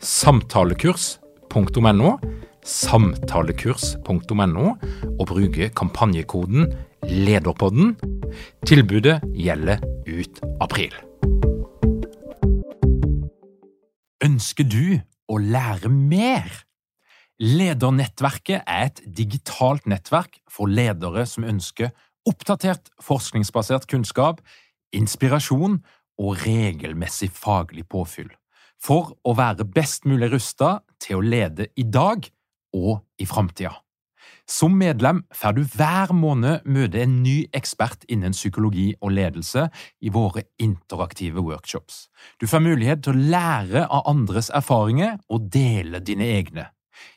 samtalekurs.no, samtalekurs.no, og bruke kampanjekoden LEDERPODDEN. Tilbudet gjelder ut april. Ønsker du å lære mer? Ledernettverket er et digitalt nettverk for ledere som ønsker oppdatert forskningsbasert kunnskap, inspirasjon og regelmessig faglig påfyll for å være best mulig rusta til å lede i dag og i framtida. Som medlem får du hver måned møte en ny ekspert innen psykologi og ledelse i våre interaktive workshops. Du får mulighet til å lære av andres erfaringer og dele dine egne.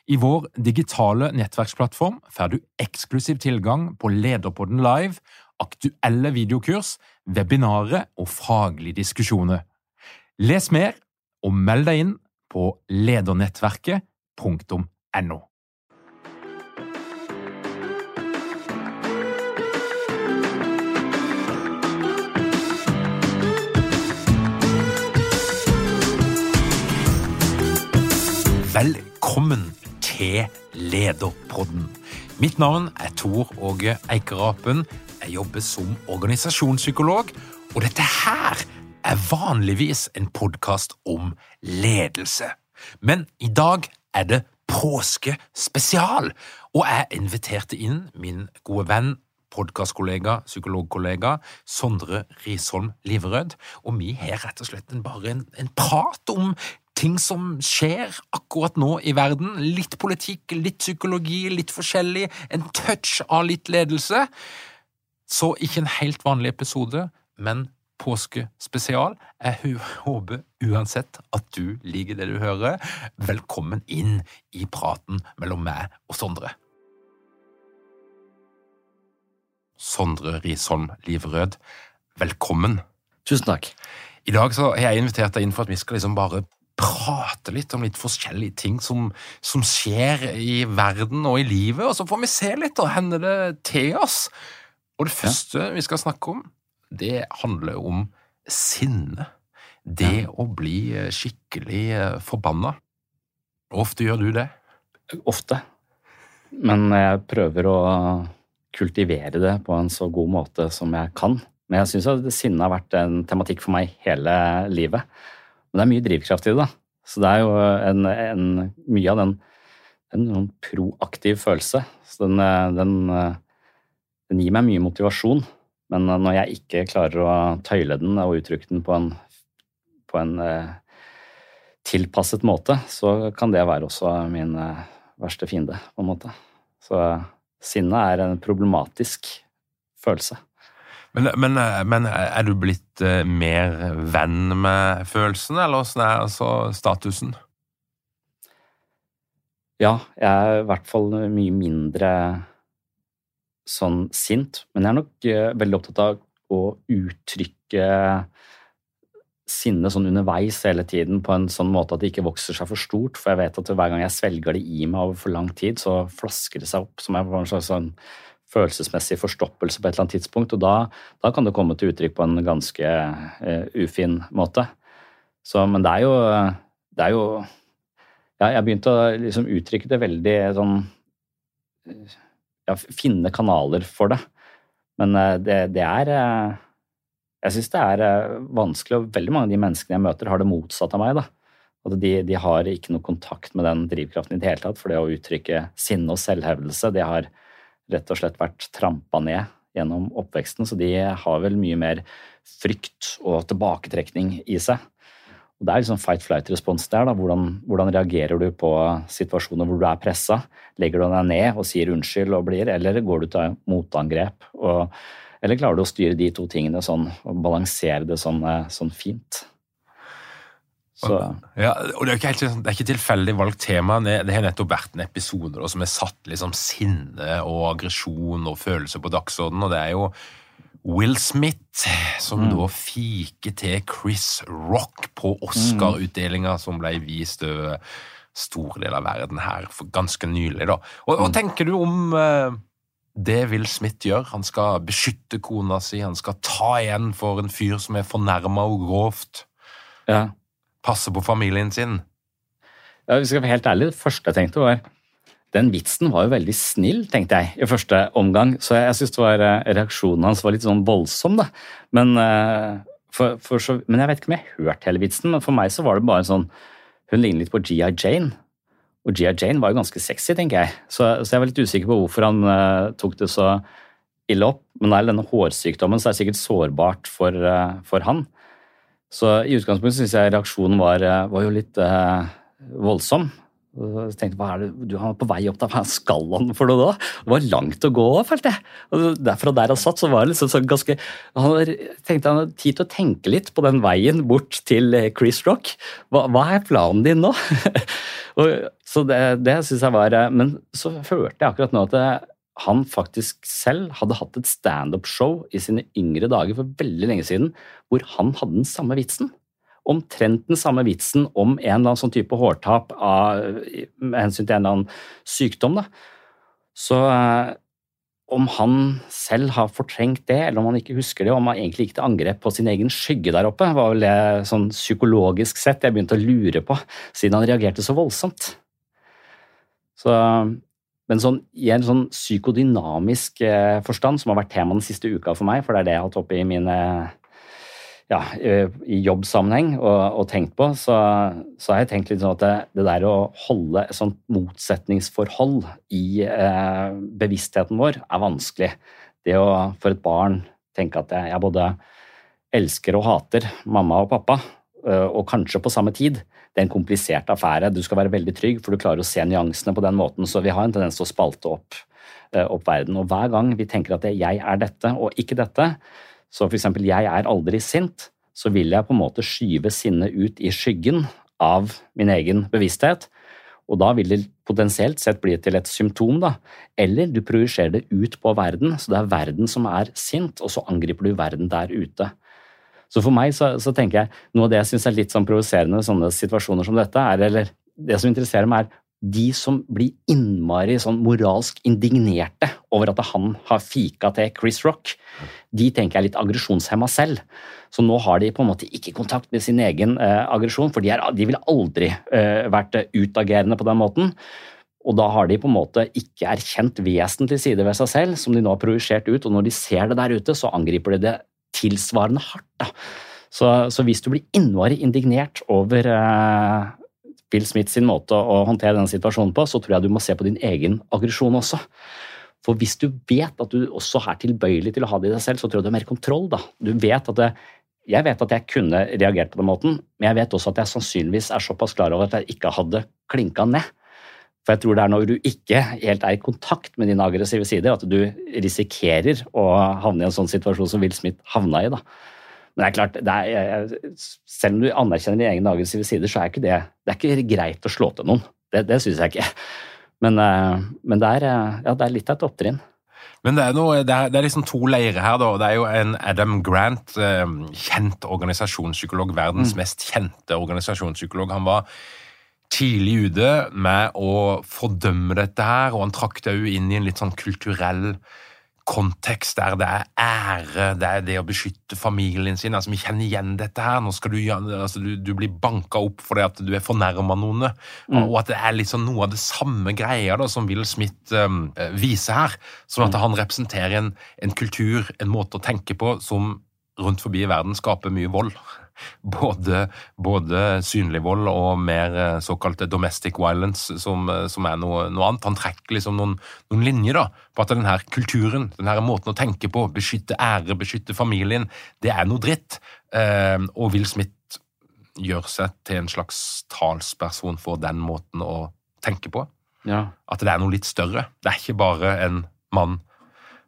I vår digitale nettverksplattform får du eksklusiv tilgang på Lederpodden live, aktuelle videokurs, webinarer og faglige diskusjoner. Les mer og meld deg inn på ledernettverket.no. Velkommen til Lederpodden. Mitt navn er Tor Åge Eikerapen. Jeg jobber som organisasjonspsykolog, og dette her er vanligvis en podkast om ledelse. Men i dag er det påskespesial, og jeg inviterte inn min gode venn, podkastkollega, psykologkollega Sondre Risholm Liverød, og vi har rett og slett bare en, en prat om ting som skjer akkurat nå i verden. Litt politikk, litt psykologi, litt forskjellig, en touch av litt ledelse. Så ikke en helt vanlig episode, men påskespesial. Jeg håper uansett at du liker det du hører. Velkommen inn i praten mellom meg og Sondre. Sondre Risholm Liverød, velkommen. Tusen takk. I dag så har jeg invitert deg inn for at vi skal liksom bare prate litt om litt forskjellige ting som, som skjer i verden og i livet, og så får vi se litt og hender det til oss. Og det første ja. vi skal snakke om, det handler om sinne. Det ja. å bli eh, skikkelig eh, forbanna. Ofte gjør du det? Ofte. Men jeg prøver å kultivere det på en så god måte som jeg kan. Men jeg syns at sinne har vært en tematikk for meg hele livet. Men det er mye drivkraft i det. da. Så det er jo en, en, mye av den en proaktiv følelse. Så den, eh, den, den gir meg mye motivasjon. Men eh, når jeg ikke klarer å tøyle den og uttrykke den på en, på en eh, tilpasset måte, så kan det være også min eh, verste fiende, på en måte. Så sinnet er en problematisk følelse. Men, men, eh, men, er du blitt eh, mer venn med følelsene, eller åssen er altså statusen? Ja, jeg er i hvert fall mye mindre sånn sint, men jeg er nok uh, veldig opptatt av å uttrykke sinne sånn underveis hele tiden på en sånn måte at det ikke vokser seg for stort. For jeg vet at hver gang jeg svelger det i meg over for lang tid, så flasker det seg opp som en slags sånn følelsesmessig forstoppelse på et eller annet tidspunkt. Og da, da kan det komme til uttrykk på en ganske uh, ufin måte. Så, men det er jo, det er jo ja, jeg begynte å liksom uttrykke det veldig sånn ja, finne kanaler for det. Men eh, det, det er eh, Jeg syns det er eh, vanskelig, og veldig mange av de menneskene jeg møter, har det motsatt av meg. da. At de, de, har ikke noe kontakt med den drivkraften i det hele tatt. For det å uttrykke sinne og selvhevdelse, det har rett og slett vært trampa ned gjennom oppveksten, så de har vel mye mer frykt og tilbaketrekning i seg. Og Det er liksom fight-flight-respons der. da, hvordan, hvordan, reagerer du på situasjoner hvor du er pressa? Legger du deg ned og sier unnskyld og blir, eller går du til motangrep? Og, eller klarer du å styre de to tingene sånn og balansere det sånn, eh, sånn fint? Så. Ja, og Det er ikke, helt, sånn, det er ikke tilfeldig valgt tema. Det, har nettopp vært en episode da, som har satt liksom sinne og aggresjon og følelser på dagsordenen. og det er jo Will Smith, som mm. da fiker til Chris Rock på Oscar-utdelinga som ble vist over store deler av verden her for ganske nylig. da. Og, Hva mm. tenker du om uh, det Will Smith gjør? Han skal beskytte kona si, han skal ta igjen for en fyr som er fornærma og grovt. Ja. Passe på familien sin. Ja, vi skal være helt ærlige, det første jeg tenkte, var den vitsen var jo veldig snill, tenkte jeg i første omgang. Så jeg, jeg syns eh, reaksjonen hans var litt sånn voldsom, da. Men, uh, for, for så, men, jeg vet ikke om jeg har hørt hele vitsen. Men for meg så var det bare sånn Hun ligner litt på G.I. Jane. Og G.I. Jane var jo ganske sexy, tenker jeg. Så, så jeg var litt usikker på hvorfor han uh, tok det så ille opp. Men det er denne hårsykdommen, så er det sikkert sårbart for, uh, for han. Så i utgangspunktet syns jeg reaksjonen var, var jo litt voldsom. Så tenkte hva er det, du var på vei opp der, hva skal han for noe da? Det var langt å gå, følte jeg. Og Derfra der han satt, så var det liksom sånn ganske Han tenkte han hadde tid til å tenke litt på den veien bort til eh, Chris Rock. Hva, hva er planen din nå? og, så det, det syns jeg var eh, Men så følte jeg akkurat nå at det, eh, han faktisk selv hadde hatt et standup-show i sine yngre dager for veldig lenge siden, hvor han hadde den samme vitsen omtrent den samme vitsen om en eller annen sånn type hårtap av, med hensyn til en eller annen sykdom. Da. Så eh, om han selv har fortrengt det, eller om han ikke husker det, om han egentlig gikk til angrep på sin egen skygge der oppe, var vel det sånn psykologisk sett jeg begynte å lure på, siden han reagerte så voldsomt. Så, men sånn, i en sånn psykodynamisk eh, forstand, som har vært tema den siste uka for meg, for det er det jeg har hatt oppe i mine ja, i jobbsammenheng og, og, tenkt på, så, så, har jeg tenkt litt sånn at det, det der å holde et sånt motsetningsforhold i eh, bevisstheten vår er vanskelig. Det å for et barn tenke at jeg, jeg både elsker og hater mamma og pappa, eh, og kanskje på samme tid, det er en komplisert affære. Du skal være veldig trygg, for du klarer å se nyansene på den måten. Så vi har en tendens til å spalte opp, eh, opp verden. Og hver gang vi tenker at jeg er dette og ikke dette, så for eksempel, jeg er aldri sint, så vil jeg på en måte skyve sinnet ut i skyggen av min egen bevissthet. Og da vil det potensielt sett bli til et symptom, da. Eller du projiserer det ut på verden, så det er verden som er sint, og så angriper du verden der ute. Så for meg så, så tenker jeg noe av det jeg syns er litt sånn provoserende sånne situasjoner som dette, er, eller det som interesserer meg, er de som blir innmari sånn moralsk indignerte over at han har fika til Chris Rock, de tenker jeg er litt aggresjonshemma selv. Så nå har de på en måte ikke kontakt med sin egen eh, aggresjon, for de, er, de ville aldri eh, vært utagerende på den måten. Og da har de på en måte ikke erkjent vesentlige side ved seg selv, som de nå har projisert ut. Og når de ser det der ute, så angriper de det tilsvarende hardt. Da. Så, så hvis du blir innmari indignert over eh, Bill Smith sin måte å håndtere denne situasjonen på, så tror jeg du må se på din egen aggresjon også. For hvis du vet at du også er tilbøyelig til å ha det i deg selv, så tror jeg du har mer kontroll. da. Du vet at det, Jeg vet at jeg kunne reagert på den måten, men jeg vet også at jeg sannsynligvis er såpass klar over at jeg ikke hadde klinka ned. For jeg tror det er når du ikke helt er i kontakt med dine aggressive sider, at du risikerer å havne i en sånn situasjon som Will Smith havna i. da. Men det er klart, det er, selv om du anerkjenner dine egne aggressive sider, så er ikke det, det er ikke greit å slå til noen. Det, det syns jeg ikke. Men, eh, men det, er, eh, ja, det er litt av et opptrinn. Men det er, noe, det, er, det er, liksom to leirer her. da. Det er jo en Adam Grant, eh, kjent organisasjonspsykolog, verdens mm. mest kjente organisasjonspsykolog. Han var tidlig ute med å fordømme dette her, og han trakk det jo inn i en litt sånn kulturell kontekst der det er ære, det er det å beskytte familien sin. altså Vi kjenner igjen dette her. Nå skal du, altså, du, du blir banka opp fordi at du er fornærma noen. Mm. Og at det er liksom noe av det samme greia da, som Will Smith um, viser her. Sånn at mm. han representerer en, en, kultur, en måte å tenke på, som rundt forbi i verden skaper mye vold. Både, både synlig vold og mer såkalt såkalte domestic violence, som, eh, som er noe, noe, annet. Han trekker liksom noen, noen, linjer da, på at denne kulturen, denne måten å tenke på, beskytte ære, beskytte familien, det er noe dritt. Eh, og Will Smith gjør seg til en slags talsperson for den måten å tenke på. Ja. At det er noe litt større. Det er ikke bare en mann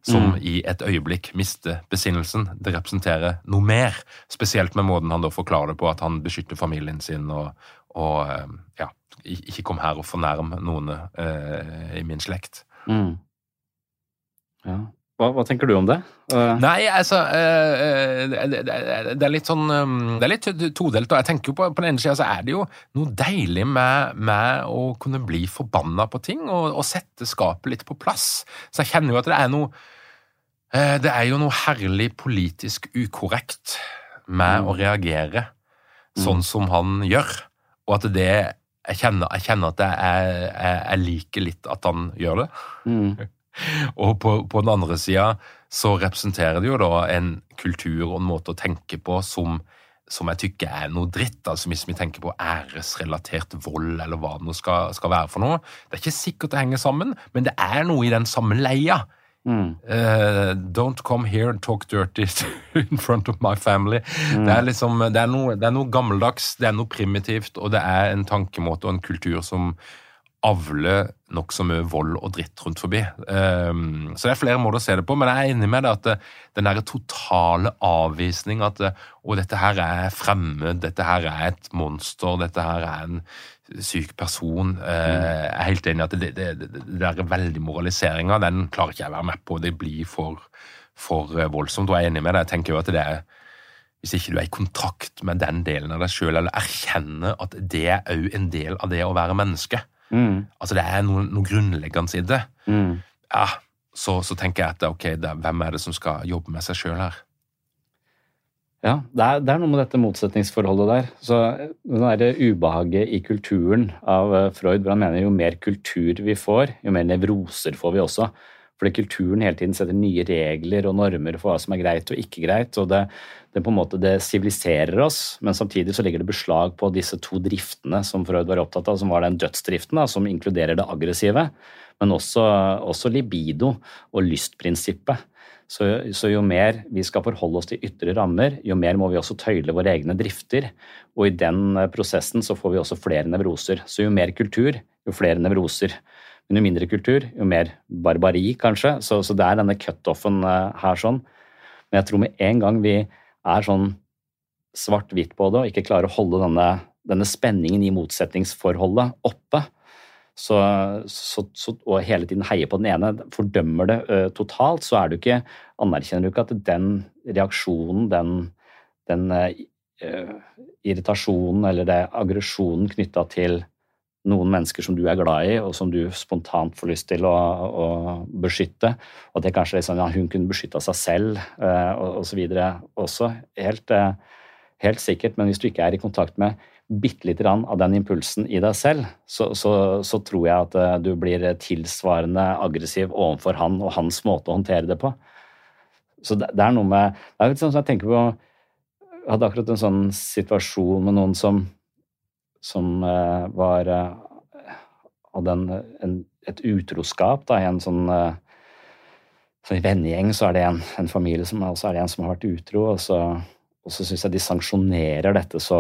som mm. i et øyeblikk mister besinnelsen. Det representerer noe mer, spesielt med måten han da forklarer det på, at han beskytter familien sin og, og eh, ja, ikke kom her og fornærm noen eh, i min slekt. Mm. Ja. Hva, hva, tenker du om det? Uh... Nei, altså uh, det, det, er litt sånn um, Det er litt todelt. og jeg tenker jo på, på den ene sida så er det jo noe deilig med, med å kunne bli forbanna på ting og, og, sette skapet litt på plass. Så jeg kjenner jo at det er noe Det er jo noe herlig politisk ukorrekt med mm. å reagere sånn mm. som han gjør, og at det jeg kjenner, jeg kjenner at jeg, jeg, jeg, liker litt at han gjør det. Mm. Og på, på den andre sida så representerer det jo da en kultur og en måte å tenke på som, som jeg tykker er noe dritt. altså Hvis vi tenker på æresrelatert vold, eller hva det nå skal, skal, være for noe. Det er ikke sikkert det henger sammen, men det er noe i den samme leia. Mm. Uh, don't come here and talk dirty in front of my family. Mm. Det, er liksom, det, er noe, det er noe gammeldags, det er noe primitivt, og det er en tankemåte og en kultur som avler nokså mye vold og dritt rundt forbi. Um, så det er flere måter å se det på, men jeg er enig med deg at det, den der totale avvisning at å, dette her er fremmed, dette her er et monster, dette her er en syk person. Jeg er helt enig i at det, det, det, der veldig moraliseringa, den klarer ikke jeg å være med på. Det blir for, for uh, voldsomt. Og jeg er enig med deg. Jeg tenker jo at det er hvis ikke du er i kontakt med den delen av deg sjøl, eller erkjenner at det er òg en del av det å være menneske, Mm. Altså det er noe, noe grunnleggende i det. Mm. Ja, så, så, tenker jeg at ok, er, hvem er det som skal jobbe med seg sjøl her? Ja, det er, det er, noe med dette motsetningsforholdet der. Så det ubehaget i kulturen av eh, Freud, hvor han mener jo mer kultur vi får, jo mer nevroser får vi også. Fordi kulturen hele tiden setter nye regler og normer for hva som er greit og ikke greit. og det, det på en måte det siviliserer oss, men samtidig så ligger det beslag på disse to driftene som Freud var opptatt av, som var den dødsdriften, da, som inkluderer det aggressive, men også, også libido og lystprinsippet. Så, så, jo mer vi skal forholde oss til ytre rammer, jo mer må vi også tøyle våre egne drifter. Og i den prosessen så får vi også flere nevroser. Så jo mer kultur, jo flere nevroser. Men jo mindre kultur, jo mer barbari, kanskje. Så, så det er denne cutoffen eh, her sånn. Men jeg tror med en gang vi er sånn svart-hvitt på det og ikke klarer å holde denne, denne spenningen i motsetningsforholdet oppe, så, så, så, og hele tiden heier på den ene, fordømmer det uh, totalt, så er du ikke, anerkjenner du ikke at den reaksjonen, den, den uh, irritasjonen eller det aggresjonen knytta til noen mennesker som du er glad i, og som du spontant får lyst til å, å beskytte. Og det kanskje er sånn at hun kunne beskytta seg selv uh, og osv. også. Helt, helt, sikkert. Men hvis du ikke er i kontakt med bitte lite grann av den impulsen i deg selv, så, så, så tror jeg at uh, du blir tilsvarende aggressiv overfor han og hans måte å håndtere det på. Så det, det er noe med det er litt sånn som jeg tenker på Jeg hadde akkurat en sånn situasjon med noen som som uh, var uh, hadde en, en, et utroskap da, i en sånn så I vennegjeng så er det en, en familie som også er det en som har vært utro, og så, og så syns jeg de sanksjonerer dette så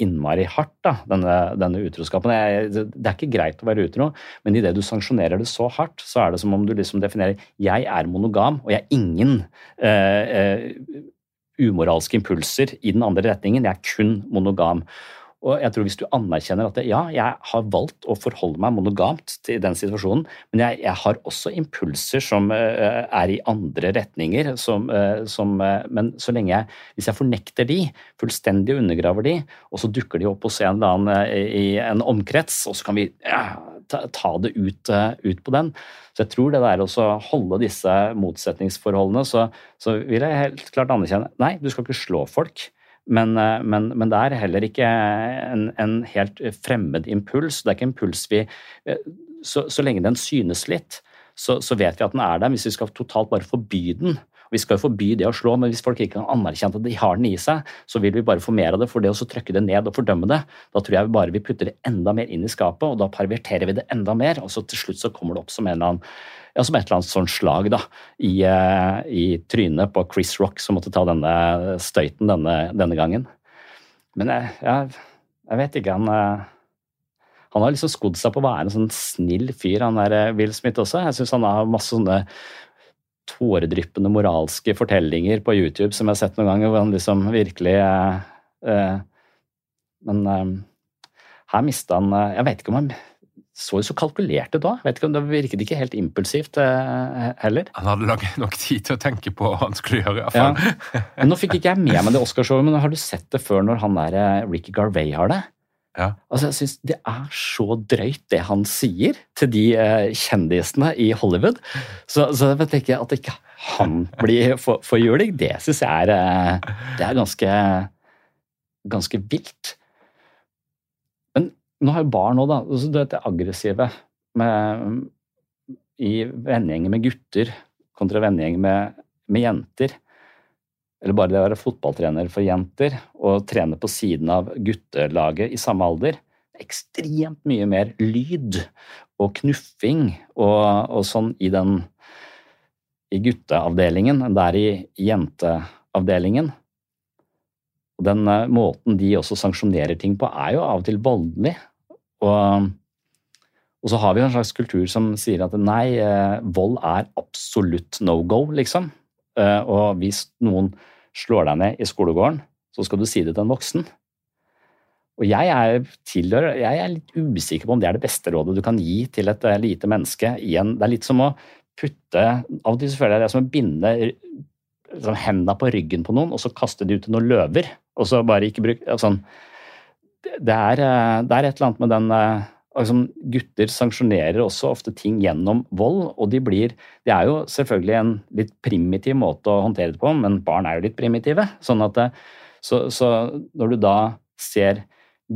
innmari hardt, da, denne, denne utroskapen. Det, det er ikke greit å være utro, men idet du sanksjonerer det så hardt, så er det som om du liksom definerer jeg er monogam, og jeg er ingen eh, eh, umoralske impulser i den andre retningen. Jeg er kun monogam. Og jeg tror Hvis du anerkjenner at det, ja, jeg har valgt å forholde meg monogamt til den situasjonen, men jeg, jeg har også impulser som uh, er i andre retninger. Som, uh, som, uh, men så lenge jeg, hvis jeg fornekter de, fullstendig undergraver de, og så dukker de opp hos en eller annen i en omkrets, og så kan vi ta, ta, det ut, ut, på den. Så jeg tror det der å holde disse motsetningsforholdene, så, så vil jeg helt klart anerkjenne Nei, du skal ikke slå folk. Men, eh, men, men, det er heller ikke en, en, helt fremmed impuls. Det er ikke en impuls vi eh, så, så, lenge den synes litt, så, så, vet vi at den er der. Hvis vi skal totalt bare forby den Vi skal jo forby det å slå, men hvis folk ikke kan anerkjenne at de har den i seg, så vil vi bare få mer av det. For det å trykke det ned og fordømme det, da tror jeg bare vi putter det enda mer inn i skapet, og da perverterer vi det enda mer, og så til slutt så kommer det opp som en eller annen ja, som et eller annet sånn slag da, i, uh, i, trynet på Chris Rock, som måtte ta denne støyten denne, denne gangen. Men jeg, jeg, jeg, vet ikke, han uh, han har liksom skodd seg på å være en sånn snill fyr, han der eh, Will Smith også. Jeg syns han har masse sånne tåredryppende moralske fortellinger på YouTube som jeg har sett noen ganger, hvor han liksom virkelig eh, eh, Men eh, her mista han eh, Jeg vet ikke om han så jo så kalkulert ut da. Det virket ikke helt impulsivt eh, heller. Han hadde lang nok tid til å tenke på hva han skulle gjøre. iallfall. Ja. Nå fikk ikke jeg med meg det Oscarshowet, men har du sett det før når han der Ricky Garvey har det? Ja. Altså, jeg synes Det er så drøyt, det han sier til de eh, kjendisene i Hollywood. Så, så jeg tenker at ikke han blir for, forjuling, det syns jeg er eh, Det er ganske, ganske vilt. Men nå har jo barn òg, da. Altså, det aggressive med, i vennegjenger med gutter kontra vennegjenger med, med jenter eller bare det å være fotballtrener for jenter og trene på siden av guttelaget i samme alder, ekstremt mye mer lyd og knuffing og, og sånn i den i gutteavdelingen enn det er i jenteavdelingen. Og den uh, måten de også sanksjonerer ting på, er jo av og til voldelig. Og, og, så har vi en slags kultur som sier at nei, uh, vold er absolutt no go, liksom. Uh, og hvis noen slår deg ned i skolegården, så skal du si det til en voksen. Og jeg er, tilhører, jeg er litt usikker på om det er det beste rådet du kan gi til et eh, lite menneske. Igjen, det er litt som å putte Av og til føler jeg det er som å binde liksom, hendene på ryggen på noen, og så kaste de ut til noen løver. Og så bare ikke bruke sånn det eh, det er et eller annet med den eh, altså, gutter sanksjonerer også ofte ting gjennom vold, og de blir Det er jo selvfølgelig en litt primitiv måte å håndtere det på, men barn er jo litt primitive. Sånn at, så, så når du da ser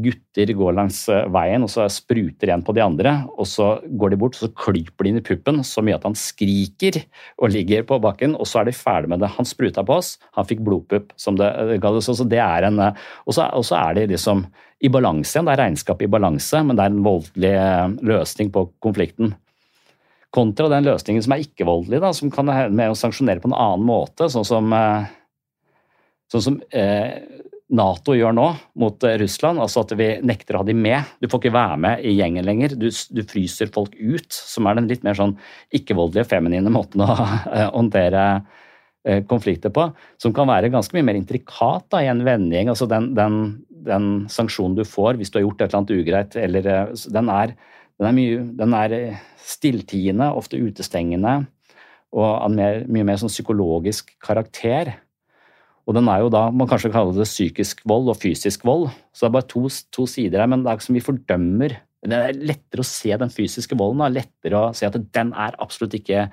gutter går langs eh, veien og så spruter en på de andre, og så går de bort og så klyper de inn i puppen så mye at han skriker og ligger på bakken, og så er de ferdig med det. Han spruta på oss, han fikk blodpupp, som det eh, kalles. Og så er de liksom i balanse igjen. Det er regnskap i balanse, men det er en voldelig eh, løsning på konflikten. Kontra den løsningen som er ikke-voldelig, som kan med å sanksjonere på en annen måte, sånn som, eh, sånn som eh, Nato gjør nå mot Russland, altså at vi nekter å ha de med. Du får ikke være med i gjengen lenger. Du, du fryser folk ut, som er den litt mer sånn ikke-voldelige, feminine måten å håndtere konflikter på. Som kan være ganske mye mer intrikat da, i en vennegjeng. altså den, den den sanksjonen du får hvis du har gjort et eller annet ugreit, eller, eh, den, er, den, er mye, den er eh, stilltiende, ofte utestengende, og av mye mer sånn psykologisk karakter. Og den er jo da, Man kanskje kaller det psykisk vold og fysisk vold. Så det er bare to, to sider her, men det er ikke som vi fordømmer. Det er lettere å se den fysiske volden. Da. Lettere å se at den er absolutt ikke,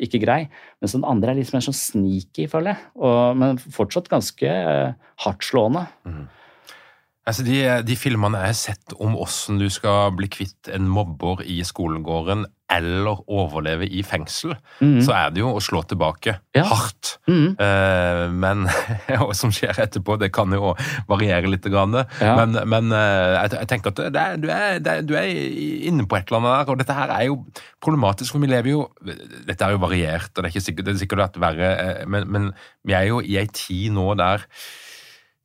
ikke grei. Mens den andre er litt mer sånn sneaky, føler jeg. Og, men fortsatt ganske uh, hardtslående. Mm. Altså de, de, filmene jeg har sett om hvordan du skal bli kvitt en mobber i skolegården eller overleve i fengsel, mm. så er det jo å slå tilbake ja. hardt. Mm. Uh, men hva som skjer etterpå, det kan jo variere litt. Grann. Ja. Men, men uh, jeg, jeg, tenker at det, du, er, det, du, er, inne på et eller annet der, og dette her er jo problematisk, for vi lever jo Dette er jo variert, og det er ikke sikkert, det er sikkert vært verre, eh, men, men vi er jo i ei tid nå der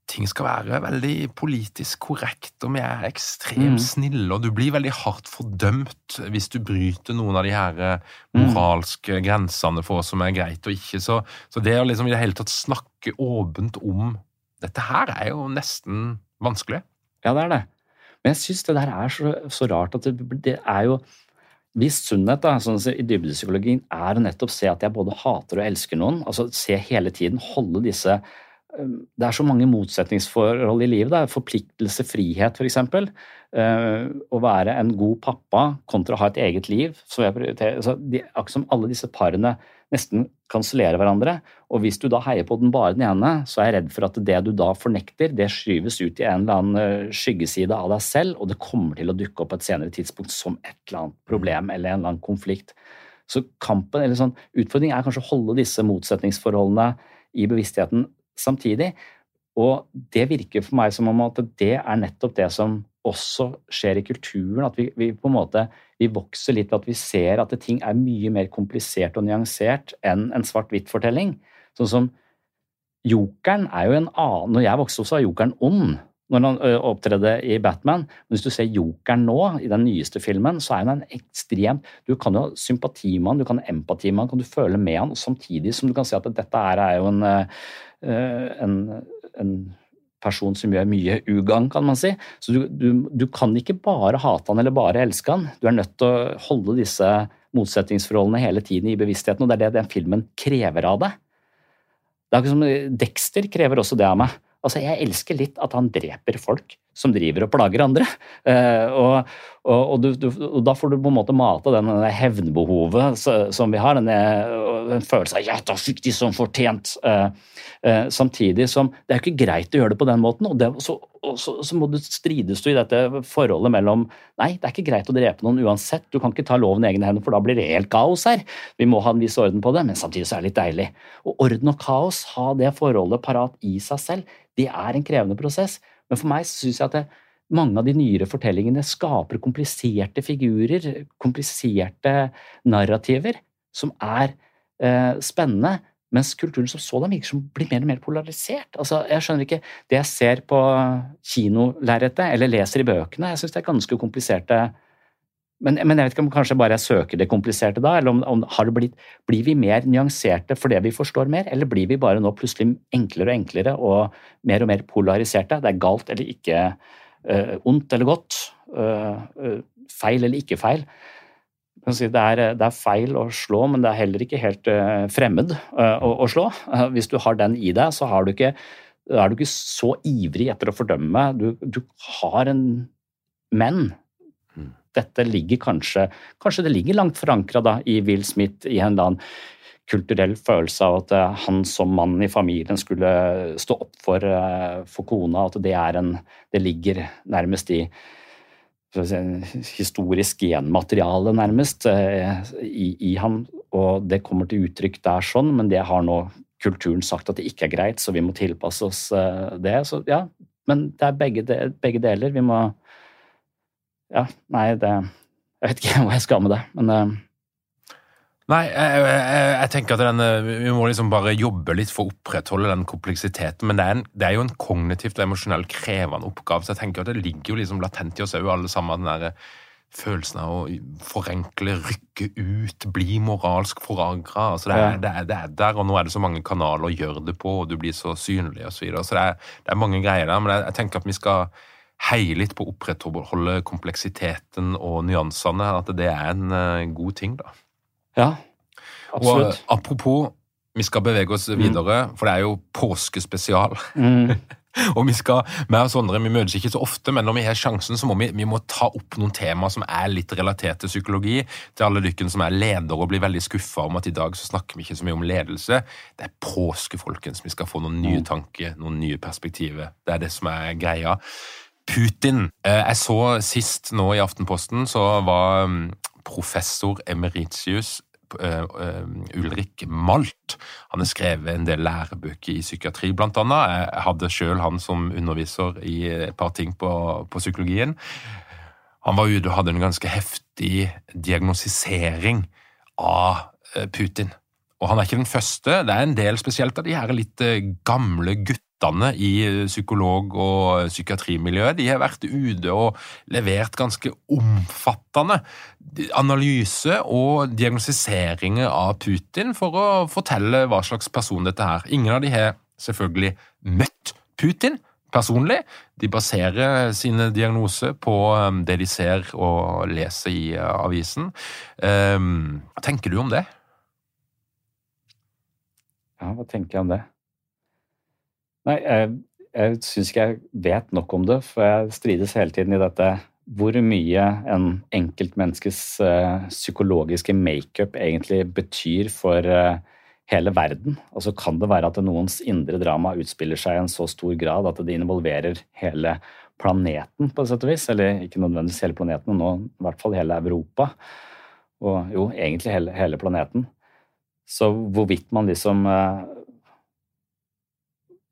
ting skal være veldig politisk korrekt, og vi er ekstremt mm. snille, og du blir veldig hardt fordømt hvis du bryter noen av de her eh, mm. moralske mm. grensene for hva som er greit og ikke. Så, så det å liksom i det hele tatt snakke åpent om dette her er jo nesten vanskelig. Ja, det er det. Men jeg syns det der er så, så rart at det, det, er jo Hvis sunnhet da, sånn i dybdepsykologien er å nettopp se at jeg både hater og elsker noen, altså se hele tiden, holde disse det er så mange motsetningsforhold i livet. Da. Forpliktelse, frihet f.eks. Uh, å være en god pappa kontra å ha et eget liv. Så så de, akkurat som alle disse parene nesten kansellerer hverandre. Og hvis du da heier på den bare den ene, så er jeg redd for at det du da fornekter, det skyves ut i en eller annen eh, skyggeside av deg selv, og det kommer til å dukke opp på et senere tidspunkt som et eller annet problem eller en eller annen konflikt. Så kampen, eller sånn, utfordringen er kanskje å holde disse motsetningsforholdene i bevisstheten samtidig. Og det virker for meg som om at det er nettopp det som også skjer i kulturen. At vi, vi på en måte vi vokser litt ved at vi ser at ting er mye mer komplisert og nyansert enn en svart-hvitt-fortelling. Sånn som Jokeren er jo en annen Når jeg vokste opp, så var Jokeren ond når han opptredde i Batman. Men hvis du ser Jokeren nå, i den nyeste filmen, så er han en ekstremt Du kan jo ha sympati med han, du kan ha empati med han, kan du føle med han, samtidig som du kan si at dette er jo en, en, en person som gjør mye ugagn, kan man si. Så du, du, du, kan ikke bare hate han eller bare elske han. Du er nødt til å holde disse motsetningsforholdene hele tiden i bevisstheten, og det er det den filmen krever av deg. Det er ikke som Dexter krever også det av meg. Altså, Jeg elsker litt at han dreper folk som driver og plager andre. Uh, og, og, og, du, du, og, da får du på en måte mate den, den hevnbehovet som vi har. denne, en følelse av 'ja, da fikk de som fortjent'. Uh, samtidig som det er ikke greit å gjøre det på den måten. Og, det, så, så, så, må du strides du i dette forholdet mellom Nei, det er ikke greit å drepe noen uansett. Du kan ikke ta loven i egne hender, for da blir det helt kaos her. Vi må ha en viss orden på det, men samtidig så er det litt deilig. Og orden og kaos, ha det forholdet parat i seg selv det er en krevende prosess. Men for meg syns jeg at det, mange av de nyere fortellingene skaper kompliserte figurer, kompliserte narrativer, som er eh, spennende. Mens kulturen som sådan virker som blir mer og mer polarisert. Altså, jeg skjønner ikke Det jeg ser på kinolerretet, eller leser i bøkene, jeg syns det er ganske kompliserte men, men, jeg vet ikke om kanskje bare jeg søker det kompliserte da, eller om, om har det blitt, blir vi mer nyanserte fordi vi forstår mer, eller blir vi bare nå plutselig enklere og enklere og mer og mer polariserte? Det er galt eller ikke, uh, ondt eller godt, uh, uh, feil eller ikke feil. Det, er, det, er, feil å slå, men det er heller ikke helt fremmed å, å, slå. hvis du har den i deg, så du ikke, er du ikke så ivrig etter å fordømme. Du, du har en Men dette ligger kanskje Kanskje det ligger langt forankra i Will Smith i en eller annen kulturell følelse av at eh, han som mann i familien skulle stå opp for, eh, for kona, at det er en Det ligger nærmest i historisk genmateriale, nærmest, eh, i, i ham. Og det kommer til uttrykk der sånn, men det har nå kulturen sagt at det ikke er greit, så vi må tilpasse oss det. Så ja, men det er begge, begge deler. Vi må ja, nei, det Jeg vet ikke hva jeg skal med det, men uh, Nei, jeg, jeg, jeg, tenker at den, eh, vi må liksom bare jobbe litt for å opprettholde den kompleksiteten. Men det er, en, det er jo en kognitivt og emosjonelt krevende oppgave. Så jeg tenker at det ligger jo liksom latent i oss òg, alle sammen. den der eh, følelsen av å forenkle, rykke ut, bli moralsk forankra. Altså det, ja. det, det, er der, og nå er det så mange kanaler å gjøre det på, og du blir så synlig osv. Så, videre. så det er, det er mange greier der. Men jeg, jeg tenker at vi skal heie litt på å opprettholde kompleksiteten og nyansene. At det er en uh, god ting, da. Ja, absolutt. Og apropos, vi skal bevege oss videre, mm. for det er jo påskespesial. Mm. og vi skal, med oss andre, vi møtes ikke så ofte, men når vi har sjansen, så må vi, vi må ta opp noen tema som er litt relatert til psykologi. Til alle dere som er ledere og blir veldig skuffa om at i dag så snakker vi ikke så mye om ledelse. Det er påske, folkens. Vi skal få noen nye mm. tanker, noen nye perspektiver. Det er det som er greia. Putin. Eh, jeg så sist nå i Aftenposten, så var mm, professor emeritius eh, eh, Ulrik Malt. Han har skrevet en del lærebøker i psykiatri, blant annet. Jeg hadde sjøl han som underviser i et par ting på, på psykologien. Han var ute og hadde en ganske heftig diagnostisering av Putin. Og han er ikke den første. Det er en del spesielt av de her litt gamle guttene guttene i psykolog- og psykiatrimiljøet de har vært ute og levert ganske omfattende analyse og diagnostiseringer av Putin for å fortelle hva slags person dette er. Ingen av de har selvfølgelig møtt Putin personlig. De baserer sine diagnoser på um, det de ser og leser i avisen. Hva tenker du om det? Ja, hva tenker jeg om det? Nei, jeg, jeg syns ikke jeg vet nok om det, for jeg strides hele tiden i dette hvor mye en enkeltmenneskes uh, psykologiske makeup egentlig betyr for uh, hele verden. Altså Kan det være at noens indre drama utspiller seg i en så stor grad at det involverer hele planeten, på et sett og vis? Eller ikke nødvendigvis hele planeten, men nå i hvert fall hele Europa. og jo, egentlig hele, hele planeten. Så hvorvidt man liksom eh,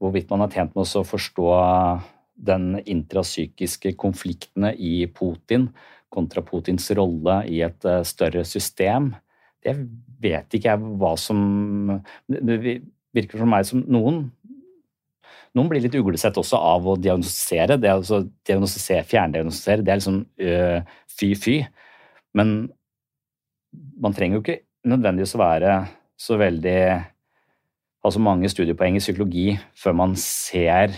Hvorvidt man er tjent med å forstå den intrapsykiske konfliktene i Putin kontra Putins rolle i et eh, større system, det vet ikke jeg hva som Det virker for meg som noen noen blir litt uglesett også av å diagnostisere. Det altså diagnostisere, Fjerndiagnostisere, det er liksom fy-fy. Men man trenger jo ikke nødvendigvis å være så veldig Ha så mange studiepoeng i psykologi før man ser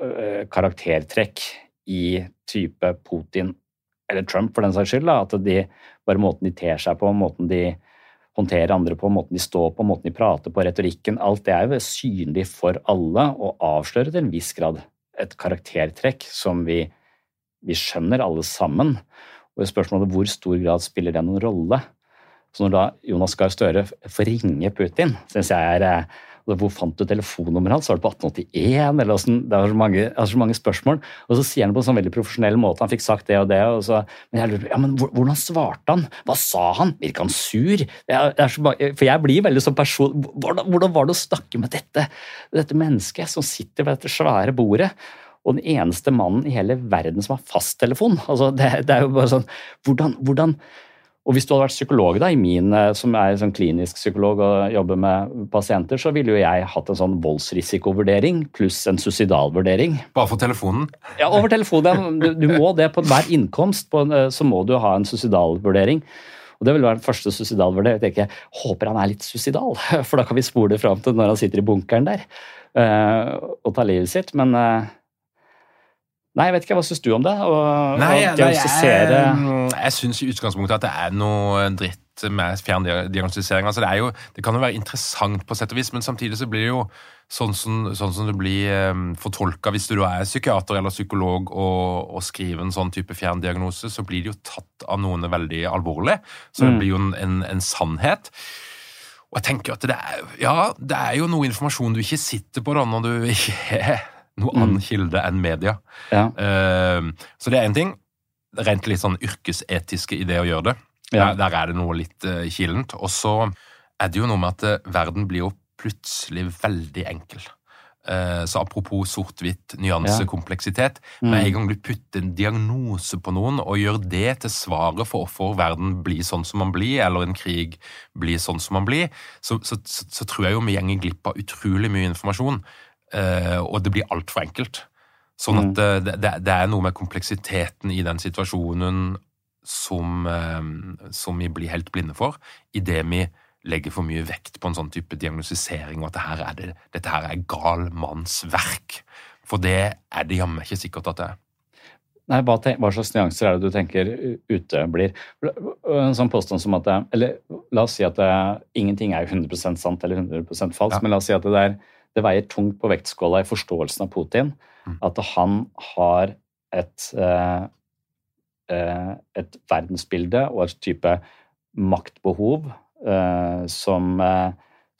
øh, karaktertrekk i type Putin eller Trump, for den saks skyld. At de, bare måten de ter seg på, måten de håndterer andre på, måten de står på, måten de prater på, retorikken. Alt det er jo synlig for alle og avslører til en viss grad et karaktertrekk som vi, vi skjønner alle sammen. Og spørsmålet hvor stor grad spiller det noen rolle? Så når da Jonas Gahr Støre får ringe Putin, syns jeg er eh, hvor fant du telefonnummeret hans? Var det på 1881? eller sånn? Det er så mange, så mange, spørsmål. Og så sier han på en sånn veldig profesjonell måte han fikk sagt det og det. Og så, men jeg lurer, på, ja, men Hvordan svarte han? Hva sa han? Virka han sur? Jeg, mange, for jeg blir veldig sånn person hvordan, hvordan, var det å snakke med dette, dette mennesket som sitter ved dette svære bordet? Og den eneste mannen i hele verden som har fasttelefon. Altså, det, det er jo bare sånn, hvordan, hvordan og hvis du hadde vært psykolog, da, i min, eh, som er sånn klinisk psykolog og jobber med pasienter, så ville jo jeg hatt en sånn voldsrisikovurdering pluss en suicidalvurdering. Bare for telefonen? Ja, over telefonen. Du, du må det på hver innkomst, på, eh, så må du ha en suicidalvurdering. Og Det vil være den første suicidalvurdering. Jeg tenker, håper han er litt suicidal, for da kan vi spole det fram til når han sitter i bunkeren der uh, og tar livet sitt. Men Nei, jeg vet ikke. Hva syns du om det? Og, nei, og nei, jeg, jeg syns i utgangspunktet at det er noe dritt med fjerndiagnostisering. Altså, det, jo, det kan jo være interessant på sett og vis, men samtidig så blir det jo sånn som, sånn som det blir um, fortolka hvis du er psykiater eller psykolog og, og, skriver en sånn type fjerndiagnose, så blir det jo tatt av noen veldig alvorlig. Så det mm. blir jo en, en, en sannhet. Og jeg tenker at det er, ja, det er jo noe informasjon du ikke sitter på da når du ikke noe mm. annen kilde enn media. Ja. Uh, så det er én ting. Rent litt sånn yrkesetiske i det å gjøre det. Ja. Der, der, er det noe litt uh, kilent. Og så er det jo noe med at uh, verden blir jo plutselig veldig enkel. Uh, så apropos sort-hvitt, nyanse, ja. kompleksitet. Mm. Med en gang du putter en diagnose på noen og gjør det til svaret for hvorfor verden blir sånn som man blir, eller en krig blir sånn som man blir, så, så, så, så tror jeg jo vi går glipp av utrolig mye informasjon. Eh, og det blir altfor enkelt. Sånn at mm. det, det, det, er noe med kompleksiteten i den situasjonen som, eh, som vi blir helt blinde for, idet vi legger for mye vekt på en sånn type diagnostisering, og at her er, det, dette her er gal manns verk. For det er det jammen ikke sikkert at det er. Nei, hva, hva, slags nyanser er det du tenker uteblir? En sånn påstand som at det, eller La oss si at det, ingenting er 100 sant eller 100 falskt, ja. men la oss si at det er det veier tungt på vektskåla i forståelsen av Putin mm. at han har et, eh, eh, et verdensbilde og et type maktbehov eh, som,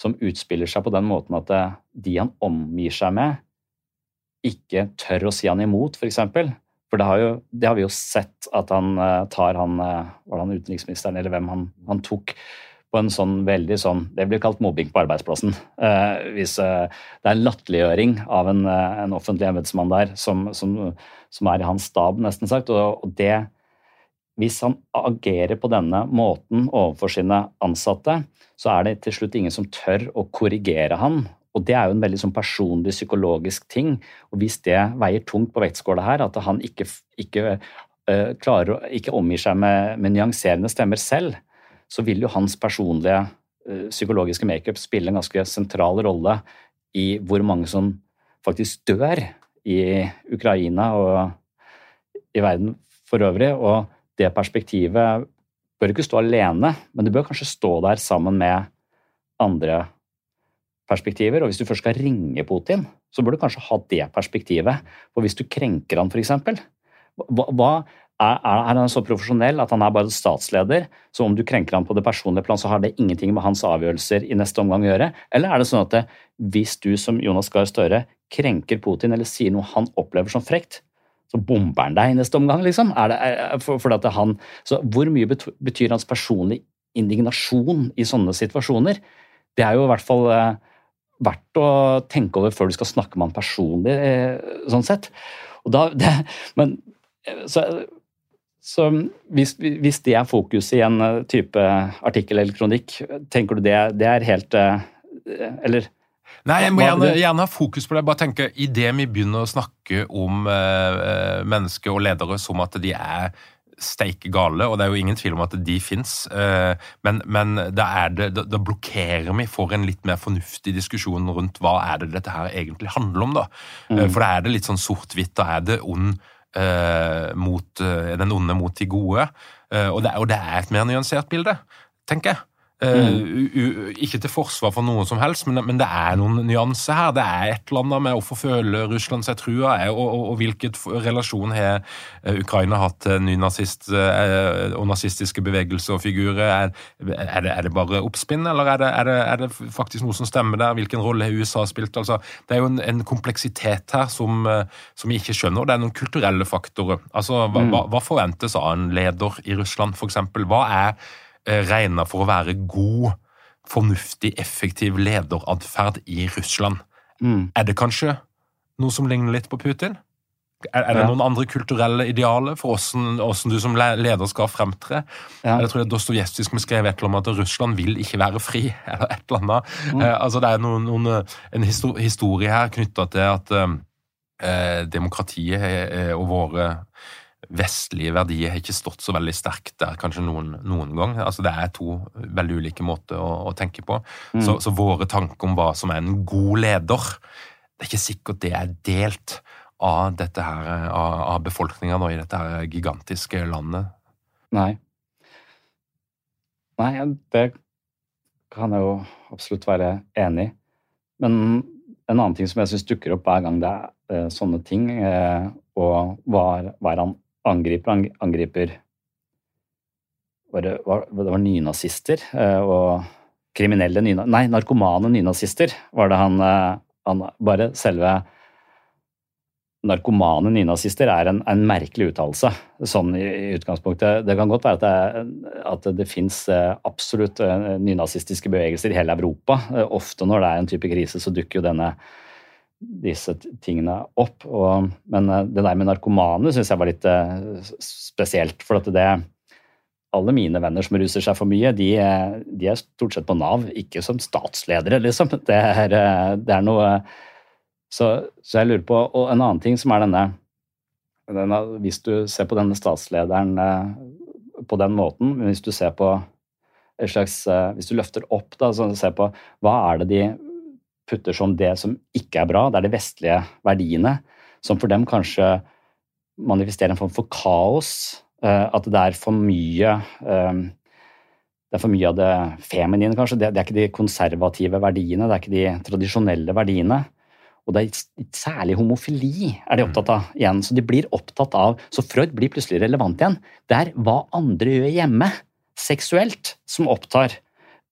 som utspiller seg på den måten at de han omgir seg med, ikke tør å si han imot, f.eks. For, for det har, jo, det har, vi jo sett at han tar han Var det han utenriksministeren, eller hvem han, han tok en sånn veldig sånn Det blir kalt mobbing på arbeidsplassen. Eh, hvis eh, det er en latterliggjøring av en, eh, en, offentlig embetsmann der som, som, som, er i hans stab, nesten sagt. Og, og, det Hvis han agerer på denne måten overfor sine ansatte, så er det til slutt ingen som tør å korrigere han. Og det er jo en veldig sånn personlig, psykologisk ting. Og hvis det veier tungt på vektskåla her, at han ikke, ikke uh, klarer ikke omgir seg med, med nyanserende stemmer selv, så vil jo hans personlige uh, psykologiske makeup spille en ganske sentral rolle i hvor mange som faktisk dør i Ukraina og i verden for øvrig. Og det perspektivet bør ikke stå alene, men det bør kanskje stå der sammen med andre perspektiver. Og hvis du først skal ringe Putin, så bør du kanskje ha det perspektivet. For hvis du krenker han, f.eks., hva, hva er, er, han så profesjonell at han er bare statsleder, så om du krenker ham på det personlige plan, så har det ingenting med hans avgjørelser i neste omgang å gjøre? Eller er det sånn at det, hvis du som Jonas Gahr Støre krenker Putin eller sier noe han opplever som frekt, så bomber han deg i neste omgang, liksom. Er det, er, for, for at han, så hvor mye betyr hans personlige indignasjon i sånne situasjoner? Det er jo i hvert fall eh, verdt å tenke over før du skal snakke med han personlig, eh, sånn sett. Og da, det, men så, så hvis, hvis, det er fokus i en type artikkel eller kronikk, tenker du det, det er helt Eller Nei, jeg må gjerne, gjerne, ha fokus på det. Bare tenke, Idet vi begynner å snakke om eh, mennesker og ledere som at de er steike gale, og det er jo ingen tvil om at de fins, eh, men, men da, det, da, da, blokkerer vi for en litt mer fornuftig diskusjon rundt hva er det dette her egentlig handler om. da. Mm. For da er det litt sånn sort-hvitt. Da er det ond mot den onde mot de gode, og det, og det er et mer nyansert bilde, tenker jeg. Uh, ikke til forsvar for noen som helst, men, men, det er noen nyanser her. Det er et eller annet med hvorfor føler Russland seg trua, og, og, og hvilken relasjon har eh, Ukraina hatt til nynazist uh, og nazistiske bevegelser og figurer. Er, er, det, er det, bare oppspinn, eller er det, er det, faktisk noe som stemmer der? Hvilken rolle har USA spilt? Altså, det er jo en, en kompleksitet her som, som, vi ikke skjønner. Det er noen kulturelle faktorer. Altså, hva, mm. hva, hva forventes av en leder i Russland, f.eks.? Hva er Eh, regna for å være god, fornuftig, effektiv lederatferd i Russland. Mm. Er det kanskje noe som ligner litt på Putin? Er, er det ja. noen andre kulturelle idealer for hvordan du som leder skal fremtre? Ja. Jeg tror det er Dostojevskij som skrev et eller annet om at Russland vil ikke være fri. eller et eller annet. Mm. Eh, altså Det er noen, noen, eh, en historie her knytta til at eh, demokratiet eh, og våre vestlige verdier har ikke stått så veldig sterkt der kanskje noen, noen gang. Altså Det er to veldig ulike måter å, å tenke på. Mm. Så, så, våre tanker om hva som er en god leder, det er ikke sikkert det er delt av, dette her, av, av befolkninga i dette her gigantiske landet. Nei. Nei, det kan jeg jo absolutt være enig i. Men en annen ting som jeg syns dukker opp hver gang det er eh, sånne ting, eh, og hva er, han angriper angriper det var nynazister eh, og kriminelle nynazister Nei, narkomane nynazister var det han, eh, han Bare selve narkomane nynazister er en, en merkelig uttalelse, sånn i, i, utgangspunktet. Det kan godt være at det, at det fins eh, absolutt nynazistiske bevegelser i hele Europa. Ofte når det er en type krise, så dukker jo denne disse tingene opp. Og, men eh, det der med narkomane syns jeg var litt uh, spesielt. For at det Alle mine venner som ruser seg for mye, de, de er stort sett på Nav, ikke som statsledere, liksom. Det er, eh, det er noe så, så, jeg lurer på Og en annen ting som er denne, denne Hvis du ser på denne statslederen på den måten, hvis du ser på et slags, Hvis du løfter opp da, så ser på hva er det de putter som det som ikke er bra. Det er de vestlige verdiene som for dem kanskje manifesterer en form for kaos. Eh, at det er for mye eh, det er for mye av det feminine, kanskje. Det, er ikke de konservative verdiene, det er ikke de tradisjonelle verdiene. Og det er særlig homofili er de opptatt av igjen. Så de blir opptatt av, så Freud blir plutselig relevant igjen. Det er hva andre gjør hjemme, seksuelt, som opptar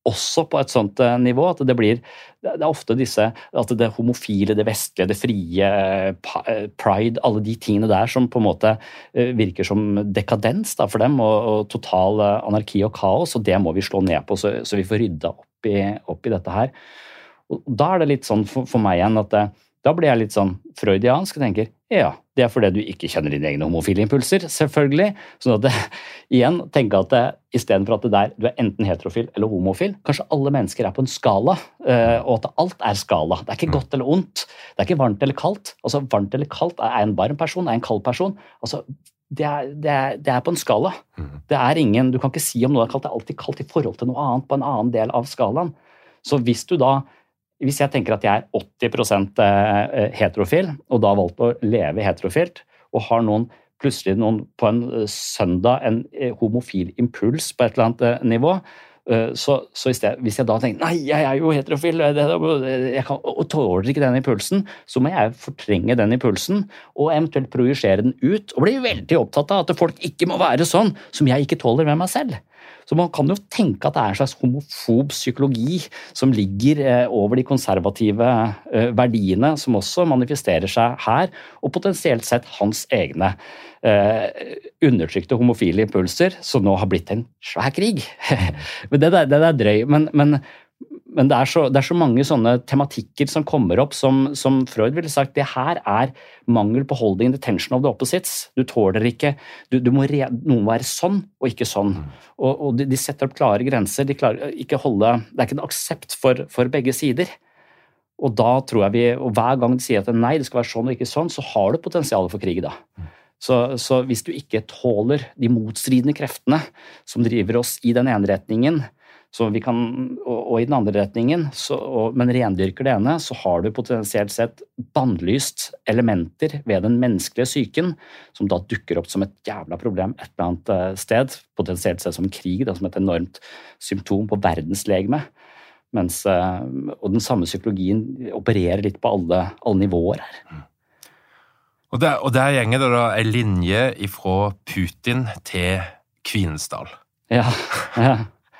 også på et sånt eh, nivå at det blir Det er ofte disse at det homofile, det vestlige, det frie, eh, pride, alle de tingene der som på en måte eh, virker som dekadens da, for dem, og, og, total anarki og kaos, og det må vi slå ned på, så, så vi får rydda opp i, opp i, dette her. Og da er det litt sånn for, for meg igjen at det, da blir jeg litt sånn freudiansk og tenker ja, det er fordi du ikke kjenner dine egne homofile impulser, selvfølgelig. Sånn at det, igjen, tenke at det, istedenfor at det der, du er enten heterofil eller homofil, kanskje alle mennesker er på en skala, eh, og at alt er skala. Det er ikke godt eller ondt. Det er ikke varmt eller kaldt. Altså, Varmt eller kaldt er en varm person, er en kald person. Altså, det er, det, er, det er, på en skala. Mm. Det er ingen, Du kan ikke si om noe er kaldt. Det er alltid kaldt i forhold til noe annet på en annen del av skalaen. Så hvis du da hvis jeg tenker at jeg er 80 eh, heterofil, og da har valgt å leve heterofilt, og har noen plutselig noen på en eh, søndag en eh, homofil impuls på et eller annet nivå, så, så sted, hvis jeg da tenker nei, jeg er jo heterofil jeg kan, og tåler ikke den impulsen, så må jeg fortrenge den impulsen og eventuelt projisere den ut. Og bli veldig opptatt av at folk ikke må være sånn som jeg ikke tåler med meg selv. Så man kan jo tenke at det er en slags homofob psykologi som ligger eh, over de konservative eh, verdiene, som også manifesterer seg her, og potensielt sett hans egne eh, undertrykte homofile impulser, som nå har blitt en svær krig. men det, er, det er drøy. Men, men men det er, så, det er, så, mange sånne tematikker som kommer opp som, som Freud ville sagt det her er mangel på holding the tension of the opposites. Du tåler ikke du, du må re, Noen må være sånn og ikke sånn. Og, og de, de, setter opp klare grenser. De klarer ikke holde, Det er ikke en aksept for, for, begge sider. Og da tror jeg vi, og hver gang de sier at nei, det skal være sånn og ikke sånn, så har du potensial for krig da. Så, så hvis du ikke tåler de motstridende kreftene som driver oss i den ene retningen, kan, og, og, i den andre retningen, så, og, men rendyrker det ene, så har du potensielt sett bannlyst elementer ved den menneskelige psyken som da dukker opp som et jævla problem et eller annet eh, sted. Potensielt sett som krig, da, som et enormt symptom på verdenslegeme. Mens, eh, og den samme psykologien opererer litt på alle, alle nivåer her. Og der, og der gjenger det da ei linje fra Putin til Kvinesdal. Ja, ja.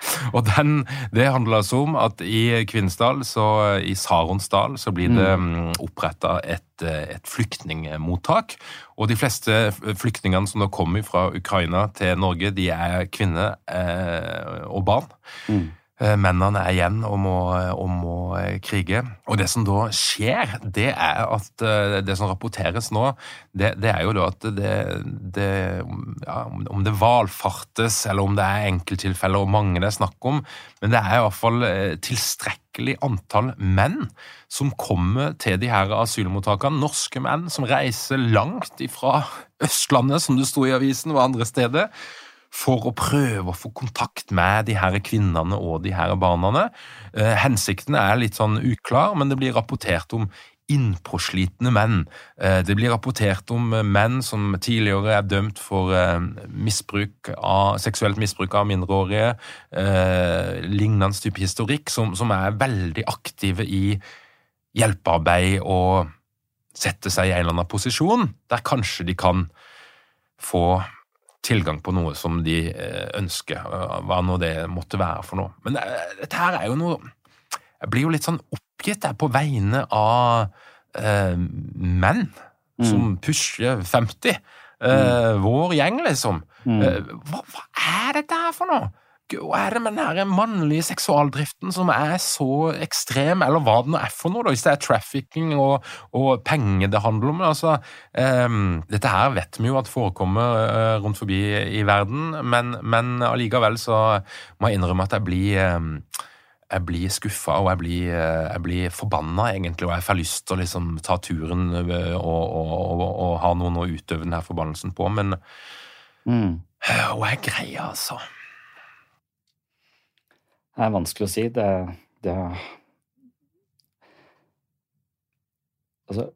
Og den, Det handler altså om at i Kvinesdal, så, i Saronsdal, så blir det mm. mm oppretta et, et, flyktningmottak. Og de fleste flyktningene som da kommer fra Ukraina til Norge, de er kvinner eh, og barn. Mm. Eh, mennene er igjen og må, og må, eh, krige. Og det som da skjer, det er at eh, det som rapporteres nå, det, det er jo da at det, det ja, Om det valfartes, eller om det er enkelttilfeller og mange det er snakk om, men det er i hvert fall tilstrekkelig antall menn som kommer til de her asylmottakene. Norske menn som reiser langt ifra Østlandet, som det sto i avisen, og andre steder for å prøve å få kontakt med de her kvinnene og de her barna. Eh, hensikten er litt sånn uklar, men det blir rapportert om innpåslitne menn. Eh, det blir rapportert om menn som tidligere er dømt for eh, misbruk av, seksuelt misbruk av mindreårige, lignende type historikk, som, som er veldig aktive i hjelpearbeid og sette seg i en eller annen posisjon der kanskje de kan få tilgang på noe som de eh, ønsker, eh, hva nå det måtte være for noe. Men eh, dette her er jo noe Jeg blir jo litt sånn oppgitt der på vegne av eh, menn mm. som pusher 50. Eh, mm. Vår gjeng, liksom. Mm. Hva, hva, er dette her for noe? Hva er det med den mannlige seksualdriften som er så ekstrem, eller hva det nå er for noe, da, hvis det er trafficking og, og penger det handler om? altså, um, Dette her vet vi jo at forekommer uh, rundt forbi i verden, men, men allikevel så må jeg innrømme at jeg blir um, jeg blir skuffa og jeg blir, eh, jeg blir forbanna, egentlig, og jeg får lyst til å liksom ta turen og, og, og, og ha noen å utøve denne forbannelsen på, men mm. Hva er greia, altså? Det er vanskelig å si. Det, det Altså,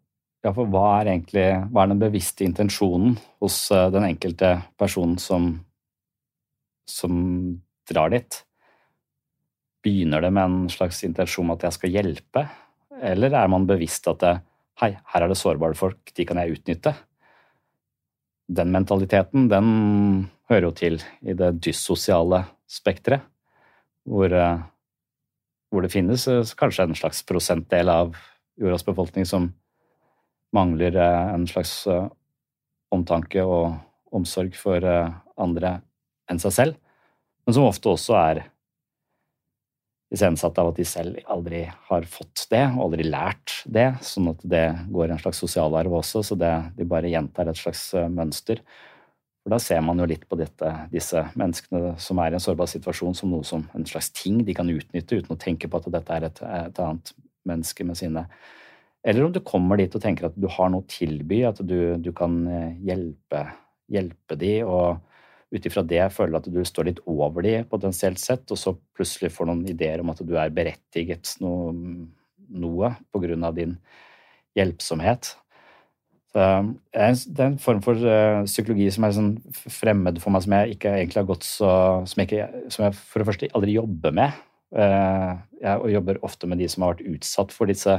ja, for hva er egentlig Hva er den bevisste intensjonen hos eh, den enkelte personen som, som drar dit? Begynner det med en slags intensjon om at jeg skal hjelpe, eller er man bevisst at det, hei, her er det sårbare folk, de kan jeg utnytte? Den mentaliteten, den hører jo til i det dyssosiale spekteret hvor, eh, hvor det finnes eh, kanskje en slags prosentdel av jordas befolkning som mangler eh, en slags omtanke og omsorg for andre enn seg selv, men som ofte også er iscenesatt av at de selv aldri har fått det, og aldri lært det, sånn at det går en slags sosialarv også, så det, de bare gjentar et slags mønster. For Da ser man jo litt på dette, disse menneskene som er i en sårbar situasjon, som noe som en slags ting de kan utnytte uten å tenke på at dette er et, et annet menneske med sine Eller om du kommer dit og tenker at du har noe å tilby, at du, du kan eh, hjelpe, hjelpe de, og ut ifra det føler at du står litt over de potensielt sett, og så plutselig får noen ideer om at du er berettiget noe, noe på grunn av din hjelpsomhet. Så det er en form for uh, psykologi som er sånn fremmed for meg, som jeg ikke egentlig har gått så Som jeg, ikke, som jeg for det første aldri jobber med. Uh, jeg jobber ofte med de som har vært utsatt for disse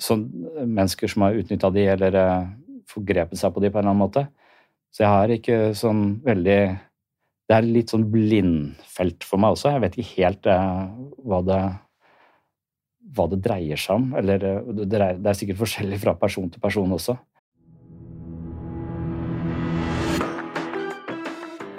sånn, mennesker som har utnytta de eller uh, forgrepet seg på de på en eller annen måte. Så jeg har ikke sånn veldig det er litt sånn blindfelt for meg også. Jeg vet ikke helt eh, hva, det, hva det dreier seg om. Eller eh, det, det er sikkert forskjellig fra person til person også.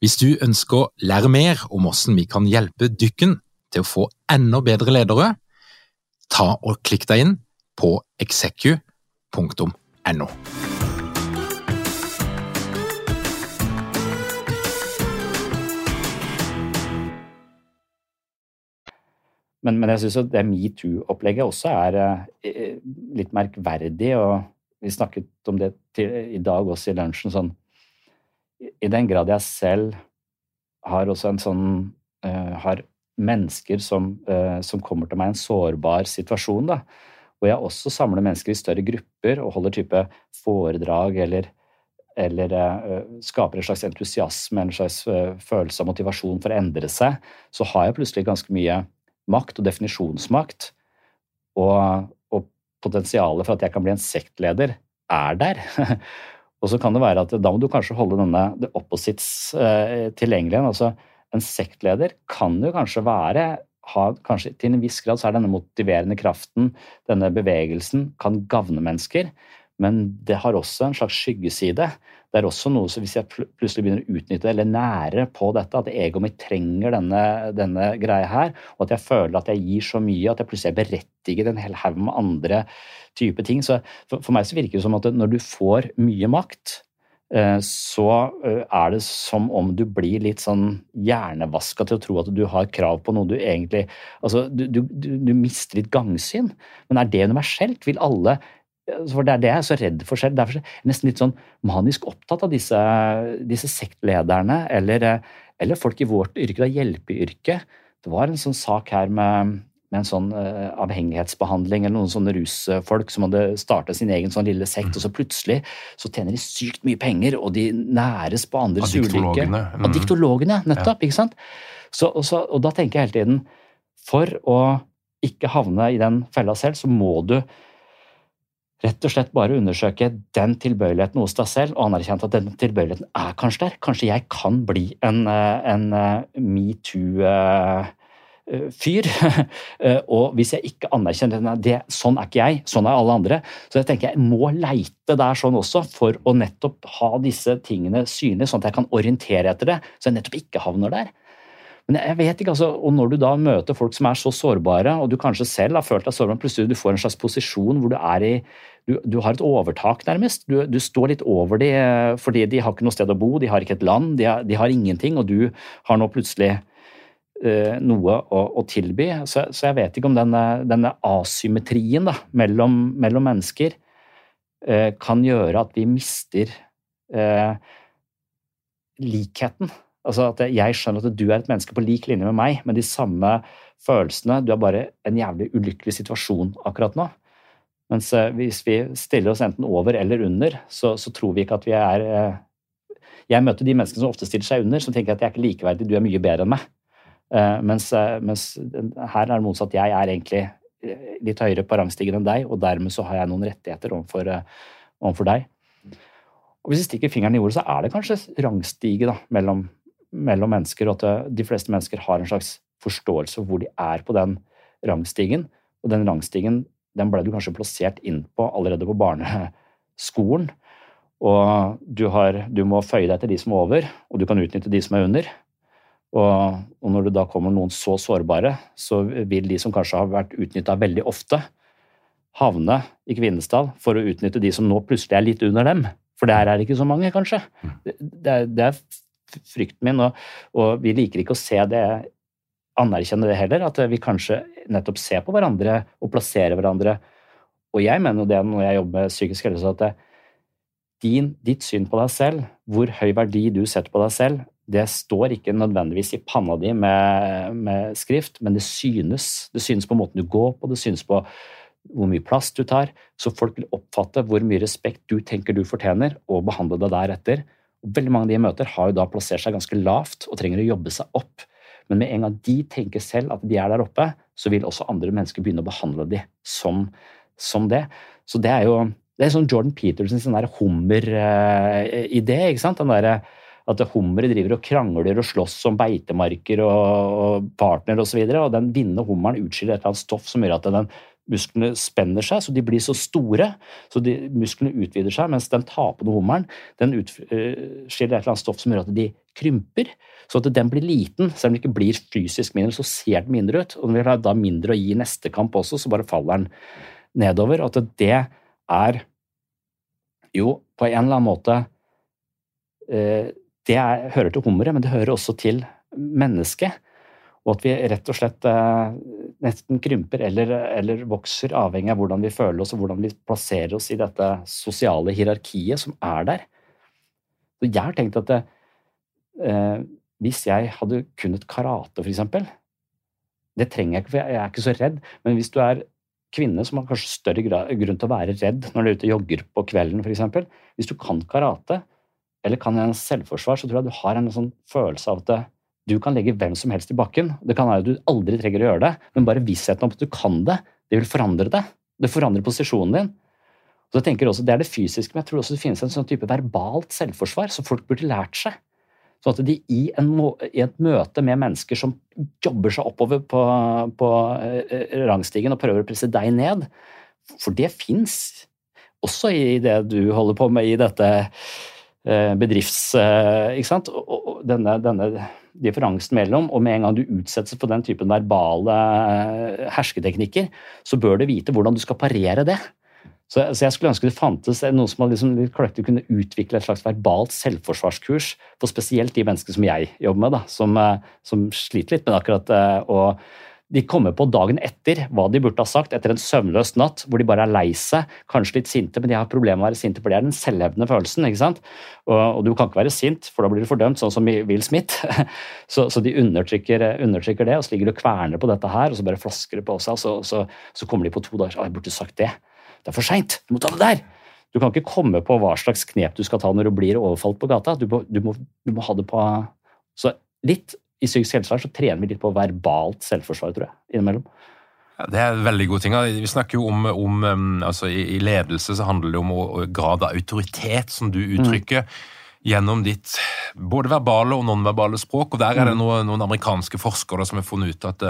Hvis du ønsker å lære mer om hvordan vi kan hjelpe dykken til å få enda bedre ledere, ta og klikk deg inn på execu.no. Men, men jeg syns det metoo-opplegget også er eh, litt merkverdig. og Vi snakket om det til, i dag også i lunsjen. sånn, I den grad jeg selv har også en sånn uh, Har mennesker som, uh, som, kommer til meg i en sårbar situasjon, da, hvor jeg også samler mennesker i større grupper og holder type foredrag eller, eller uh, skaper en slags entusiasme, en slags følelse av motivasjon for å endre seg, så har jeg plutselig ganske mye makt og definisjonsmakt. Og, og potensialet for at jeg kan bli en sektleder, er der. og så kan det være at da må du kanskje holde denne the opposites eh, tilgjengelig. Altså, en sektleder kan jo kanskje være ha, kanskje Til en viss grad så er denne motiverende kraften, denne bevegelsen, kan gagne mennesker. Men det har også en slags skyggeside. Det er også noe som hvis jeg plutselig begynner å utnytte eller nære på dette, at egoet mitt trenger denne, denne, greia her, og at jeg føler at jeg gir så mye at jeg plutselig er berettiget en hel haug med andre type ting. Så for, for, meg så virker det som at når du får mye makt, eh, så eh, er det som om du blir litt sånn hjernevaska til å tro at du har krav på noe du egentlig Altså, du, du, du mister litt gangsyn. Men er det universelt? Vil alle for Det er det jeg er så redd for selv. Derfor er jeg nesten litt sånn manisk opptatt av disse, disse sektlederne, eller, eller, folk i vårt yrke, da, hjelpeyrket. Det var en sånn sak her med, med en sånn uh, avhengighetsbehandling eller noen sånne rusfolk som hadde startet sin egen sånn lille sekt, mm. og så plutselig så tjener de sykt mye penger, og de næres på andres ulykke. Mm. Diktologene, nettopp. Ja. ikke sant? Så, og, så, og da tenker jeg hele tiden For å ikke havne i den fella selv, så må du rett og slett bare undersøke den tilbøyeligheten hos deg selv, og anerkjent at den tilbøyeligheten er kanskje der. Kanskje jeg kan bli en, eh, en eh, metoo-fyr. og hvis jeg ikke anerkjenner det, sånn er ikke jeg, sånn er alle andre. Så jeg tenker jeg må leite der sånn også, for å nettopp ha disse tingene synlige, sånn at jeg kan orientere etter det, så jeg nettopp ikke havner der. Men jeg vet ikke, altså, og når du da møter folk som er så sårbare, og du kanskje selv har følt deg sårbar, plutselig du får en slags posisjon hvor du er i du, du har et overtak, nærmest. Du, du, står litt over de fordi de har ikke noe sted å bo, de har ikke et land, de har, de har ingenting, og du har nå plutselig uh, noe å, å tilby. Så, så, jeg vet ikke om denne, denne asymmetrien da, mellom, mellom mennesker uh, kan gjøre at vi mister uh, likheten. Altså at jeg skjønner at du er et menneske på lik linje med meg, med de samme følelsene. Du er bare en jævlig ulykkelig situasjon akkurat nå. Mens eh, hvis vi stiller oss enten over eller under, så, så tror vi ikke at vi er eh, Jeg møter de menneskene som ofte stiller seg under, som tenker at jeg er ikke likeverdig, du er mye bedre enn meg. Eh, mens, mens her er det motsatt. Jeg er egentlig litt høyere på rangstigen enn deg, og dermed så har jeg noen rettigheter overfor, overfor deg. Og Hvis vi stikker fingeren i jordet, så er det kanskje rangstige da, mellom, mellom mennesker, og at de fleste mennesker har en slags forståelse for hvor de er på den rangstigen. Og den rangstigen den ble du kanskje plassert inn på allerede på barneskolen. Og du, har, du, må føye deg til de som er over, og du kan utnytte de som er under. Og, og når det da kommer noen så sårbare, så vil de som kanskje har vært utnytta veldig ofte, havne i Kvinesdal for å utnytte de som nå plutselig er litt under dem. For der er det ikke så mange, kanskje. Det, det, det er, frykten min, og, og, vi liker ikke å se det anerkjenne det heller, at vi kanskje nettopp ser på hverandre og plasserer hverandre. Og jeg mener det når jeg jobber med psykisk helse, at din, ditt syn på deg selv, hvor høy verdi du setter på deg selv, det står ikke nødvendigvis i panna di med, med, skrift, men det synes. Det synes på måten du går på, det synes på hvor mye plass du tar, så folk vil oppfatte hvor mye respekt du tenker du fortjener, og behandle deg deretter. Veldig mange av de jeg møter, har jo da plassert seg ganske lavt og trenger å jobbe seg opp. Men med en gang de tenker selv at de er der oppe, så vil også andre mennesker begynne å behandle de som, som det. Så det er jo det er sånn Jordan Petersens hummer-idé. ikke sant? Den der, at hummeret driver og krangler og slåss om beitemarker og, partner osv. Og, så og den vinnende hummeren utskiller et eller annet stoff som gjør at den musklene spenner seg, så de blir så store. Så de, musklene utvider seg, mens den tapende hummeren den utskiller et eller annet stoff som gjør at de krymper. Så at den blir liten, selv om den ikke blir fysisk mindre, så ser den mindre ut. Og når vil ha da mindre å gi neste kamp også, så bare faller den nedover. At det er jo på en eller annen måte eh, Det er, hører til hummeret, men det hører også til mennesket. Og at vi rett og slett eh, nesten krymper eller, eller, vokser, avhengig av hvordan vi føler oss og hvordan vi plasserer oss i dette sosiale hierarkiet som er der. Så jeg har tenkt at det, eh, hvis jeg hadde kunnet karate, eksempel Det trenger jeg ikke, for jeg er ikke så redd, men hvis du er kvinne som har kanskje større grunn til å være redd når du er ute og jogger på kvelden, f.eks. Hvis du kan karate eller kan en selvforsvar, så tror jeg du har en sånn følelse av at det, du kan legge hvem som helst i bakken. Det kan være at du aldri trenger å gjøre det, men bare vissheten om at du kan det, det vil forandre det. Det forandrer posisjonen din. Så jeg tenker også, Det er det fysiske, men jeg tror også det finnes en sånn type verbalt selvforsvar som folk burde lært seg. Sånn at de i, en, i, et møte med mennesker som jobber seg oppover på, på eh, rangstigen og prøver å presse deg ned For det fins også i det du holder på med i dette eh, bedrifts... Eh, ikke sant? Og denne, denne differansen mellom, og med en gang du utsettes for den typen verbale hersketeknikker, så bør du vite hvordan du skal parere det. Så, så, jeg skulle ønske det fantes noen som liksom kunne utvikle et slags verbalt selvforsvarskurs for spesielt de menneskene som jeg jobber med, da, som, eh, som sliter litt med akkurat eh, og de kommer på dagen etter hva de burde ha sagt etter en søvnløs natt hvor de bare er lei seg, kanskje litt sinte, men de har problemer med å være sinte, for det er den selvhevdende følelsen. ikke sant? Og, og, du kan ikke være sint, for da blir du fordømt, sånn som Will Smith. så, så, de undertrykker, undertrykker, det, og så ligger du og kverner på dette her, og så bare flasker det på seg, og så, så, så kommer de på to dager og jeg burde sagt det. Det er for seint! Du må ta det der! Du kan ikke komme på hva slags knep du skal ta når du blir overfalt på gata. Du må, du må, du må ha det på Så litt i psykisk helsevern så trener vi litt på verbalt selvforsvar, tror jeg, innimellom. Ja, det er en veldig god ting. Vi snakker jo om, om altså I ledelse så handler det om grad av autoritet som du uttrykker. Mm. Gjennom ditt både verbale og nonverbale språk. og Der er det mm. noen, noen amerikanske forskere som har funnet ut at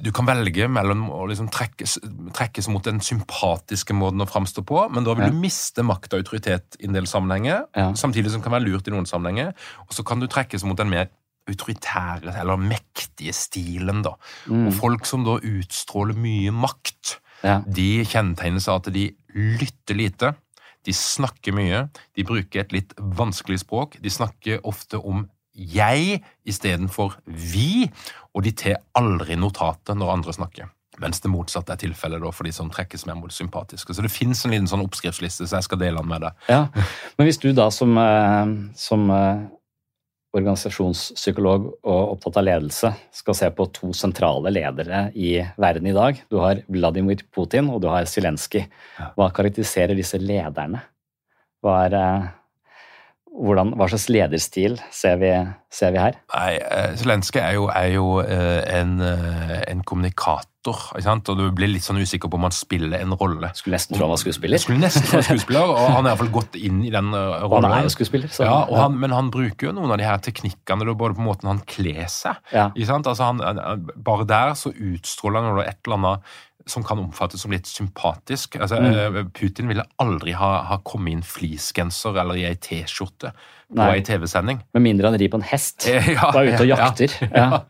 du kan velge mellom å liksom trekkes, trekkes, mot den sympatiske måten å framstå på, men da vil du miste makt og autoritet i en del sammenhenger, ja. samtidig som det kan være lurt i noen sammenhenger. Og så kan du trekkes mot den mer autoritære eller mektige stilen. da. Mm. Og folk som da utstråler mye makt, ja. de kjennetegnes av at de lytter lite. De snakker mye, de bruker et litt vanskelig språk, de snakker ofte om jeg istedenfor vi, og de tar aldri notatet når andre snakker. Mens det motsatte er tilfellet for de som trekkes mer mot sympatiske. Så det fins en liten sånn oppskriftsliste, så jeg skal dele den med deg. Ja, Men hvis du da som, eh, som eh, organisasjonspsykolog og opptatt av ledelse skal se på to sentrale ledere i verden i dag Du har Vladimir Putin og du har Zelenskyj. Hva karakteriserer disse lederne? Hva er eh, hvordan, hva slags lederstil ser vi, ser vi her? Nei, eh, Zelenskyj er jo, er jo eh, en, eh, en, kommunikator. ikke sant? Og Du blir litt sånn usikker på om han spiller en rolle. Skulle nesten tro han var skuespiller. Skulle nesten tro skuespiller, og Han har iallfall gått inn i den rollen. Han er jo skuespiller. Så, ja, han, Men han bruker jo noen av de her teknikkene både på måten han kler seg ja. ikke sant? Altså han, Bare der så utstråler han et eller annet som kan omfattes som litt sympatisk. Altså, mm. Eh, Putin ville aldri ha, ha kommet inn fleecegenser eller i ei T-skjorte på ei TV-sending. Med mindre han rir på en hest ja, og er ute og jakter. Ja, ja.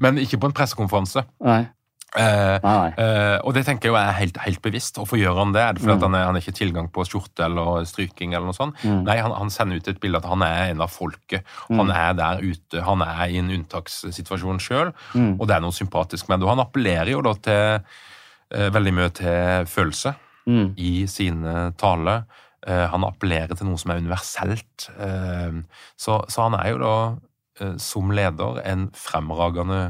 Men ikke på en pressekonferanse. Nei. Eh, eh, og det tenker jeg jo er helt, helt bevisst. Hvorfor gjør han det? Er det fordi mm. han, er, han er ikke tilgang på skjorte eller stryking? eller noe sånt? Mm. Nei, han, han, sender ut et bilde at han er en av folket. Mm. Han er der ute. Han er i en unntakssituasjon sjøl, mm. og det er noe sympatisk med det. Og han appellerer jo da til veldig mye til følelse mm. i sine taler. han appellerer til noe som er universelt. Så, så han er jo da som leder en fremragende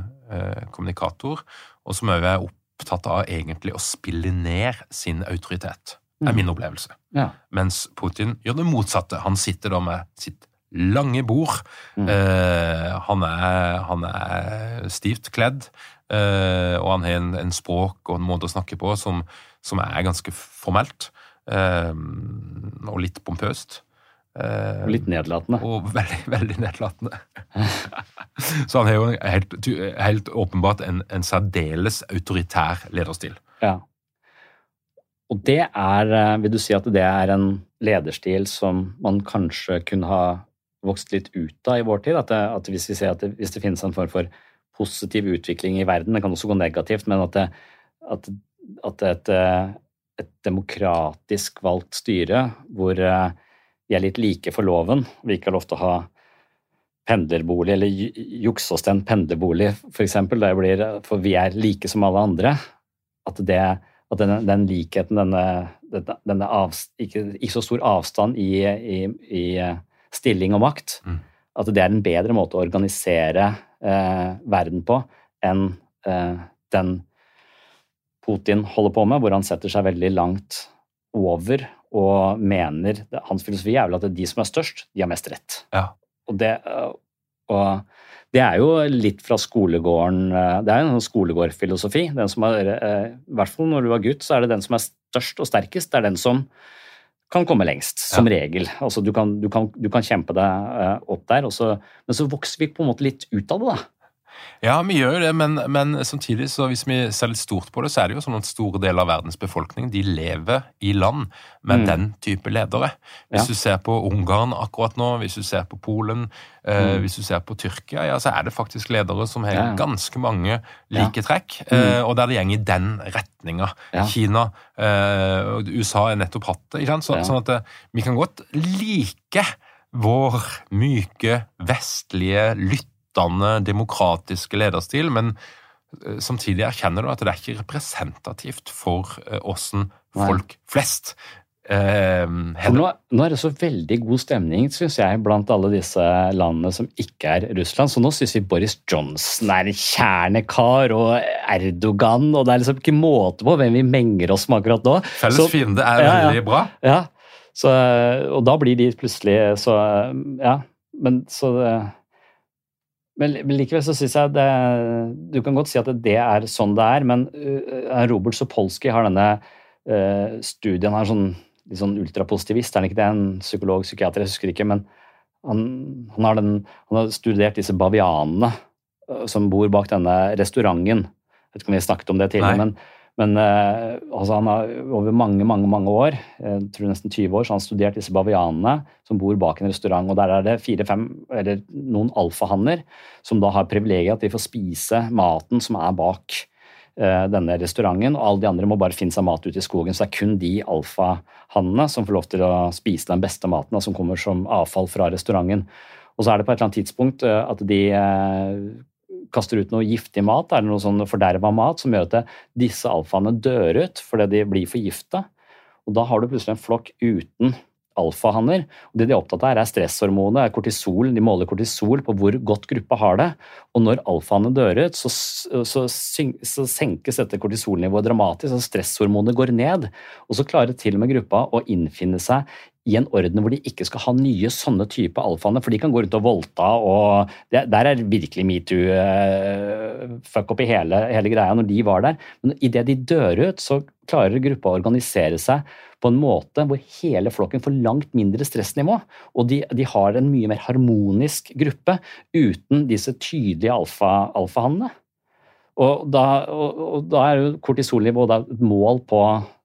kommunikator, og som òg er opptatt av egentlig å spille ned sin autoritet. Er mm. min opplevelse. Ja. Mens Putin gjør det motsatte. Han sitter da med sitt lange bord. Mm. Uh, han, er, han, er, stivt kledd, uh, og han har en, en, språk og en måte å snakke på som, som er ganske formelt. Uh, og litt pompøst. og litt nedlatende. Og veldig, veldig nedlatende. Så han har jo helt, helt åpenbart en, en, særdeles autoritær lederstil. Ja. Og det er Vil du si at det er en lederstil som man kanskje kunne ha vokst litt ut av i vår tid. At, det, at hvis vi ser at det, hvis det finnes en form for positiv utvikling i verden, det kan også gå negativt, men at, det, at, at et, et, demokratisk valgt styre hvor eh, vi er litt like for loven, vi ikke har lov til å ha pendlerbolig eller jukse oss til en pendlerbolig, f.eks., for, vi er like som alle andre, at, det, at den, den likheten, denne, denne avst, ikke, ikke, så stor avstand i, i, i stilling og makt. Mm. At det er en bedre måte å organisere eh, verden på enn eh, den Putin holder på med, hvor han setter seg veldig langt over og mener Hans filosofi er vel at de som er størst, de har mest rett. Ja. Og, det, og, det, er jo litt fra skolegården eh, Det er jo en skolegårdfilosofi. Den som er, eh, I hvert fall når du er gutt, så er det den som er størst og sterkest. Det er den som kan komme lengst, som ja. regel. Altså, du, kan, du, kan, du, kan, kjempe deg uh, opp der, så, men så vokser vi på en måte litt ut av det. da. Ja, vi gjør jo det, men, men, samtidig, så hvis vi ser litt stort på det, så er det jo sånn at store deler av verdens befolkning de lever i land med mm. den type ledere. Hvis ja. du ser på Ungarn akkurat nå, hvis du ser på Polen, eh, mm. hvis du ser på Tyrkia, ja, så er det faktisk ledere som har ja. ganske mange like trekk, mm. eh, og der det går i den retninga. Kina eh, USA har nettopp hatt det. ikke sant? Så, sånn at eh, vi kan godt like vår myke, vestlige, lytt lyttende, demokratiske lederstil, men eh, samtidig erkjenner du at det er ikke representativt for åssen eh, folk flest Eh, nå, nå, er det så veldig god stemning synes jeg, blant alle disse landene som ikke er Russland. Så nå syns vi Boris Johnson er en kjernekar, og Erdogan og Det er liksom ikke måte på hvem vi menger oss med akkurat nå. Felles så, fiende er ja, veldig bra. Ja, så, og da blir de plutselig så Ja, men så men, likevel så syns jeg det Du kan godt si at det er sånn det er, men uh, Robert Sopolsky har denne uh, studien Han er sånn, litt sånn ultrapositivist, er han ikke det? En psykolog, psykiater, jeg husker ikke. Men han, han, har, den, han har, studert disse bavianene uh, som bor bak denne restauranten. Jeg vet ikke om vi snakket om det tidligere, men men uh, altså han har over mange mange, mange år, jeg tror nesten 20 år, så har han studert disse bavianene som bor bak en restaurant. og Der er det fire-fem, eller noen alfahanner som da har privilegiet at de får spise maten som er bak uh, denne restauranten. og Alle de andre må bare finne seg mat ute i skogen. Så det er kun de alfahannene som får lov til å spise den beste maten, som kommer som avfall fra restauranten. Og så er det på et eller annet tidspunkt at de kaster ut noe giftig mat, er det noe sånn forderva mat som gjør at disse alfaene dør ut fordi de blir forgifta. Og da har du plutselig en flokk uten alfahanner. Det de er opptatt av, er stresshormonet, er kortisol. De måler kortisol på hvor godt gruppa har det. Og når alfaene dør ut, så, så, så senkes dette kortisolnivået dramatisk. og Stresshormonet går ned. Og så klarer til og med gruppa å innfinne seg i en orden hvor de ikke skal ha nye sånne type alfaene, for de kan gå rundt og voldta, og det, der er virkelig metoo uh, fuck opp i hele, hele, greia når de var der. Men idet de dør ut, så klarer gruppa å organisere seg på en måte hvor hele flokken får langt mindre stressnivå, og de, de har en mye mer harmonisk gruppe uten disse tydelige alfahannene. Og da, og, og da er jo kortisolnivået et mål på,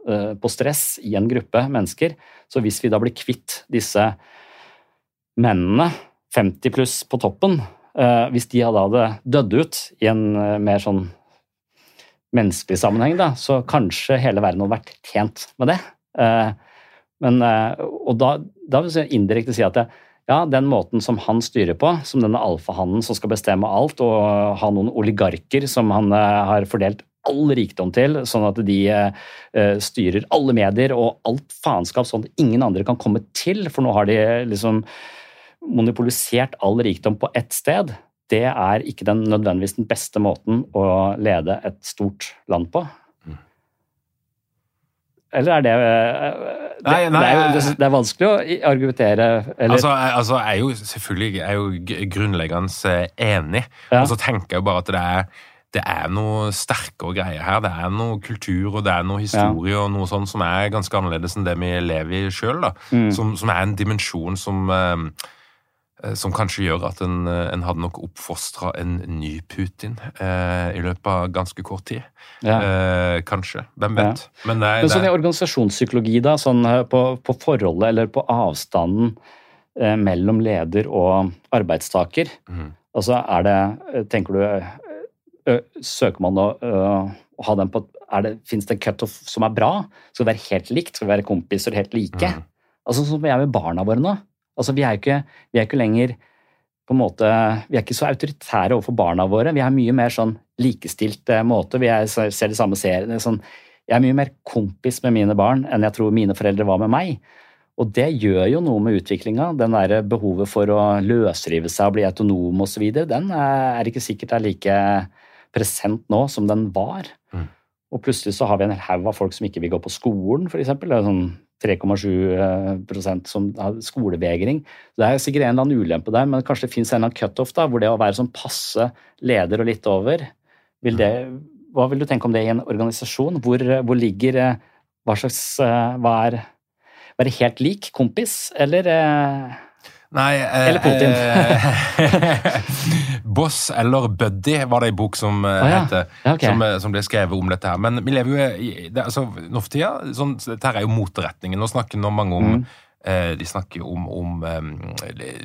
på, stress i en gruppe mennesker. Så hvis vi da blir kvitt disse mennene, 50 pluss på toppen, uh, hvis de da hadde dødd ut i en uh, mer sånn menneskelig sammenheng, da, så kanskje hele verden hadde vært tjent med det. Men, og da, da vil jeg indirekte si at det, ja, den måten som han styrer på, som denne alfahannen som skal bestemme alt, og ha noen oligarker som han eh, har fordelt all rikdom til, sånn at de uh, styrer alle medier og alt faenskap sånn at ingen andre kan komme til, for nå har de liksom monopolisert all rikdom på ett sted. Det er ikke den, nødvendigvis den beste måten å lede et stort land på. Eller er det det, nei, nei, det, er, jo, det er vanskelig å argumentere eller? Altså, jeg, altså, jeg er jo selvfølgelig jeg er jo grunnleggende eh, enig, ja. og så tenker jeg bare at det er det er noe sterkere greier her. Det er noe kultur og det er noe historie ja. og noe sånt som er ganske annerledes enn det vi lever i sjøl. Mm. Som, som, er en dimensjon som eh, som kanskje gjør at en, eh, en hadde nok oppfostra en ny Putin eh, i løpet av ganske kort tid. Ja. Eh, kanskje. Hvem vet. Ja. Men, nei, Men sånn i organisasjonspsykologi, da, sånn eh, på, på, forholdet eller på avstanden eh, mellom leder og arbeidstaker, mm. altså er det Tenker du Søker man å, å ha den på er det, Fins det en cutoff som er bra? Skal vi være helt likt? Skal vi være kompiser helt like? Mm. Altså Sånn som vi er med barna våre nå. Altså, vi er jo ikke, vi er ikke lenger på en måte, Vi er ikke så autoritære overfor barna våre. Vi er mye mer sånn likestilt måte. Vi er, ser de samme seriene. Sånn, jeg er mye mer kompis med mine barn enn jeg tror mine foreldre var med meg. Og det gjør jo noe med utviklinga. Den der behovet for å løsrive seg og bli autonom osv., den er ikke sikkert er like present nå som den var. Mm. Og plutselig så har vi en hel haug av folk som ikke vil gå på skolen, f.eks. Sånn 3,7% som har skolevegring. Det er sikkert en eller annen ulempe der, men kanskje det fins en eller annen cutoff hvor det å være sånn passe leder og litt over vil det, Hva vil du tenke om det i en organisasjon? Hvor, hvor ligger Hva slags Hva er Være helt lik kompis, eller Nei eh, Eller Putin. Eh, Boss eller Buddy var det ei bok som oh, ja. heter, okay. som, eh, som, ble skrevet om dette her. Men vi lever jo i det, altså, Nå for tida sånn, Dette er jo moteretningen. Nå snakker nå mange om mm. Eh, De snakker om, om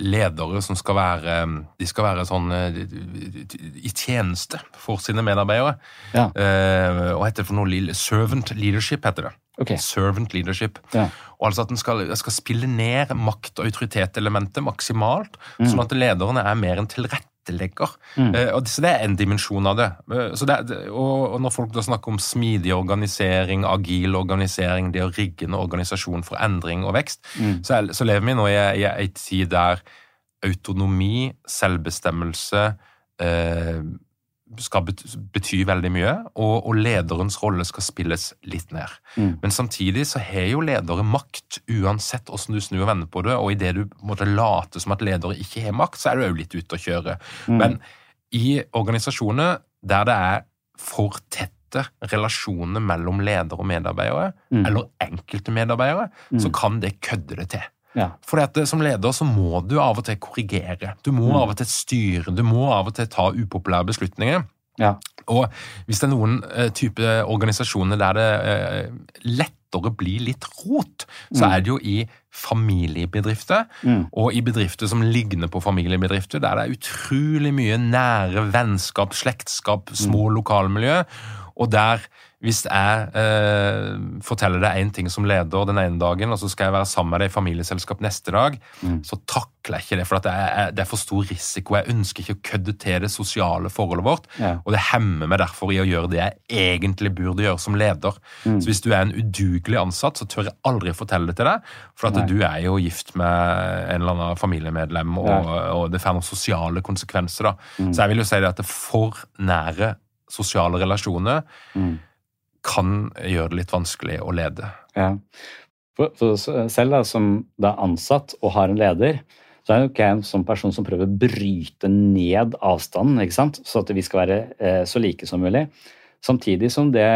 ledere som skal være De skal være sånn i tjeneste for sine medarbeidere. Ja. Eh, og heter det for noe Servant leadership, heter det. Okay. Servant leadership. Ja. Og altså at En skal, skal, spille ned makt- og autoritetselementet maksimalt, mm. sånn at lederne er mer en tilrettelegger. Mm. Eh, så Det er en dimensjon av det. Eh, det og, og, Når folk da snakker om smidig organisering, agil organisering, det å rigge en organisasjon for endring og vekst, mm. så, er, så, lever vi nå i, i ei tid der autonomi, selvbestemmelse eh, skal bety veldig mye, og, og lederens rolle skal spilles litt ned. Mm. Men samtidig så har jo ledere makt, uansett hvordan du snur og vender på det. Og idet du måtte late som at ledere ikke har makt, så er du òg litt ute å kjøre. Mm. Men i organisasjoner der det er for tette relasjoner mellom leder og medarbeidere, mm. eller enkelte medarbeidere, så mm. kan det kødde det til. Ja. For som leder så må du av og til korrigere. Du må mm. av og til styre. Du må av og til ta upopulære beslutninger. Ja. Og hvis det er noen uh, type organisasjoner der det uh, lettere blir litt rot, så mm. er det jo i familiebedrifter mm. og i bedrifter som ligner på familiebedrifter, der det er utrolig mye nære vennskap, slektskap, små mm. lokalmiljø, og der hvis jeg eh, forteller deg én ting som leder den ene dagen, og så skal jeg være sammen med deg i familieselskap neste dag, mm. så takler jeg ikke det. For det er, det er, for stor risiko. Jeg ønsker ikke å kødde til det sosiale forholdet vårt. Ja. Og det hemmer meg derfor i å gjøre det jeg egentlig burde gjøre som leder. Mm. Så hvis du er en udugelig ansatt, så tør jeg aldri fortelle det til deg. For at du er jo gift med en eller annen familiemedlem, og, og det får noen sosiale konsekvenser. da. Mm. Så jeg vil jo si det at det er for nære sosiale relasjoner mm kan gjøre det litt vanskelig å lede. Ja. For, for selv da, som da er ansatt og har en leder, så er jo ikke en sånn person som prøver å bryte ned avstanden, ikke sant? så at vi skal være eh, så like som mulig. Samtidig som det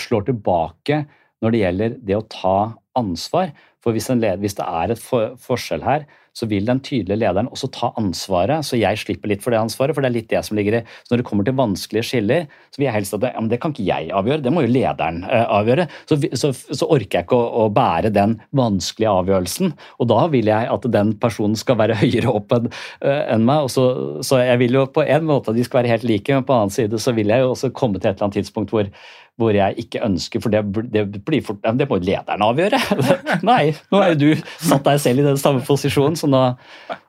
slår tilbake når det gjelder det å ta ansvar. For hvis, leder, hvis det er et for, forskjell her, så vil den tydelige lederen også ta ansvaret, så jeg slipper litt for det ansvaret. For det er litt det som ligger i Så når det kommer til vanskelige skiller, så vil jeg helst at det, ja, det kan ikke jeg avgjøre, det må jo lederen uh, avgjøre. Så, så, så, orker jeg ikke å, å, bære den vanskelige avgjørelsen. Og da vil jeg at den personen skal være høyere opp enn uh, en meg. Så, så, jeg vil jo på en måte at de skal være helt like, men på en annen side så vil jeg jo også komme til et eller annet tidspunkt hvor hvor jeg ikke ønsker For det, det, blir for, det må lederen avgjøre. Nei, nå er jo du satt deg selv i den samme posisjonen. Så, nå,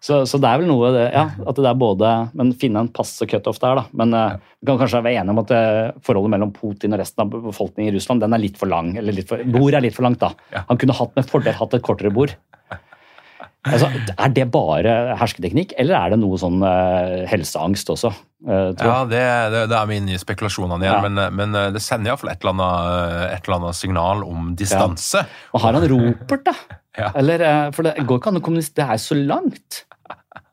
så, så, det er vel noe ja, at det er både Men finne en passe cutoff der, da. Men uh, vi kan kanskje være enige om at uh, forholdet mellom Putin og resten av befolkningen i Russland den er litt for lang. eller litt for, Bord er litt for langt, da. Han kunne hatt med fordel hatt et kortere bord. Altså, er det bare hersketeknikk, eller er det noe sånn uh, helseangst også? Uh, ja, det, det, det, er vi inne i spekulasjonene igjen, ja. men, eh, men, det sender iallfall et, et eller annet signal om distanse. Ja. Og har han ropert, da? ja. Eller, for det går ikke an å kommunisere Det er så langt.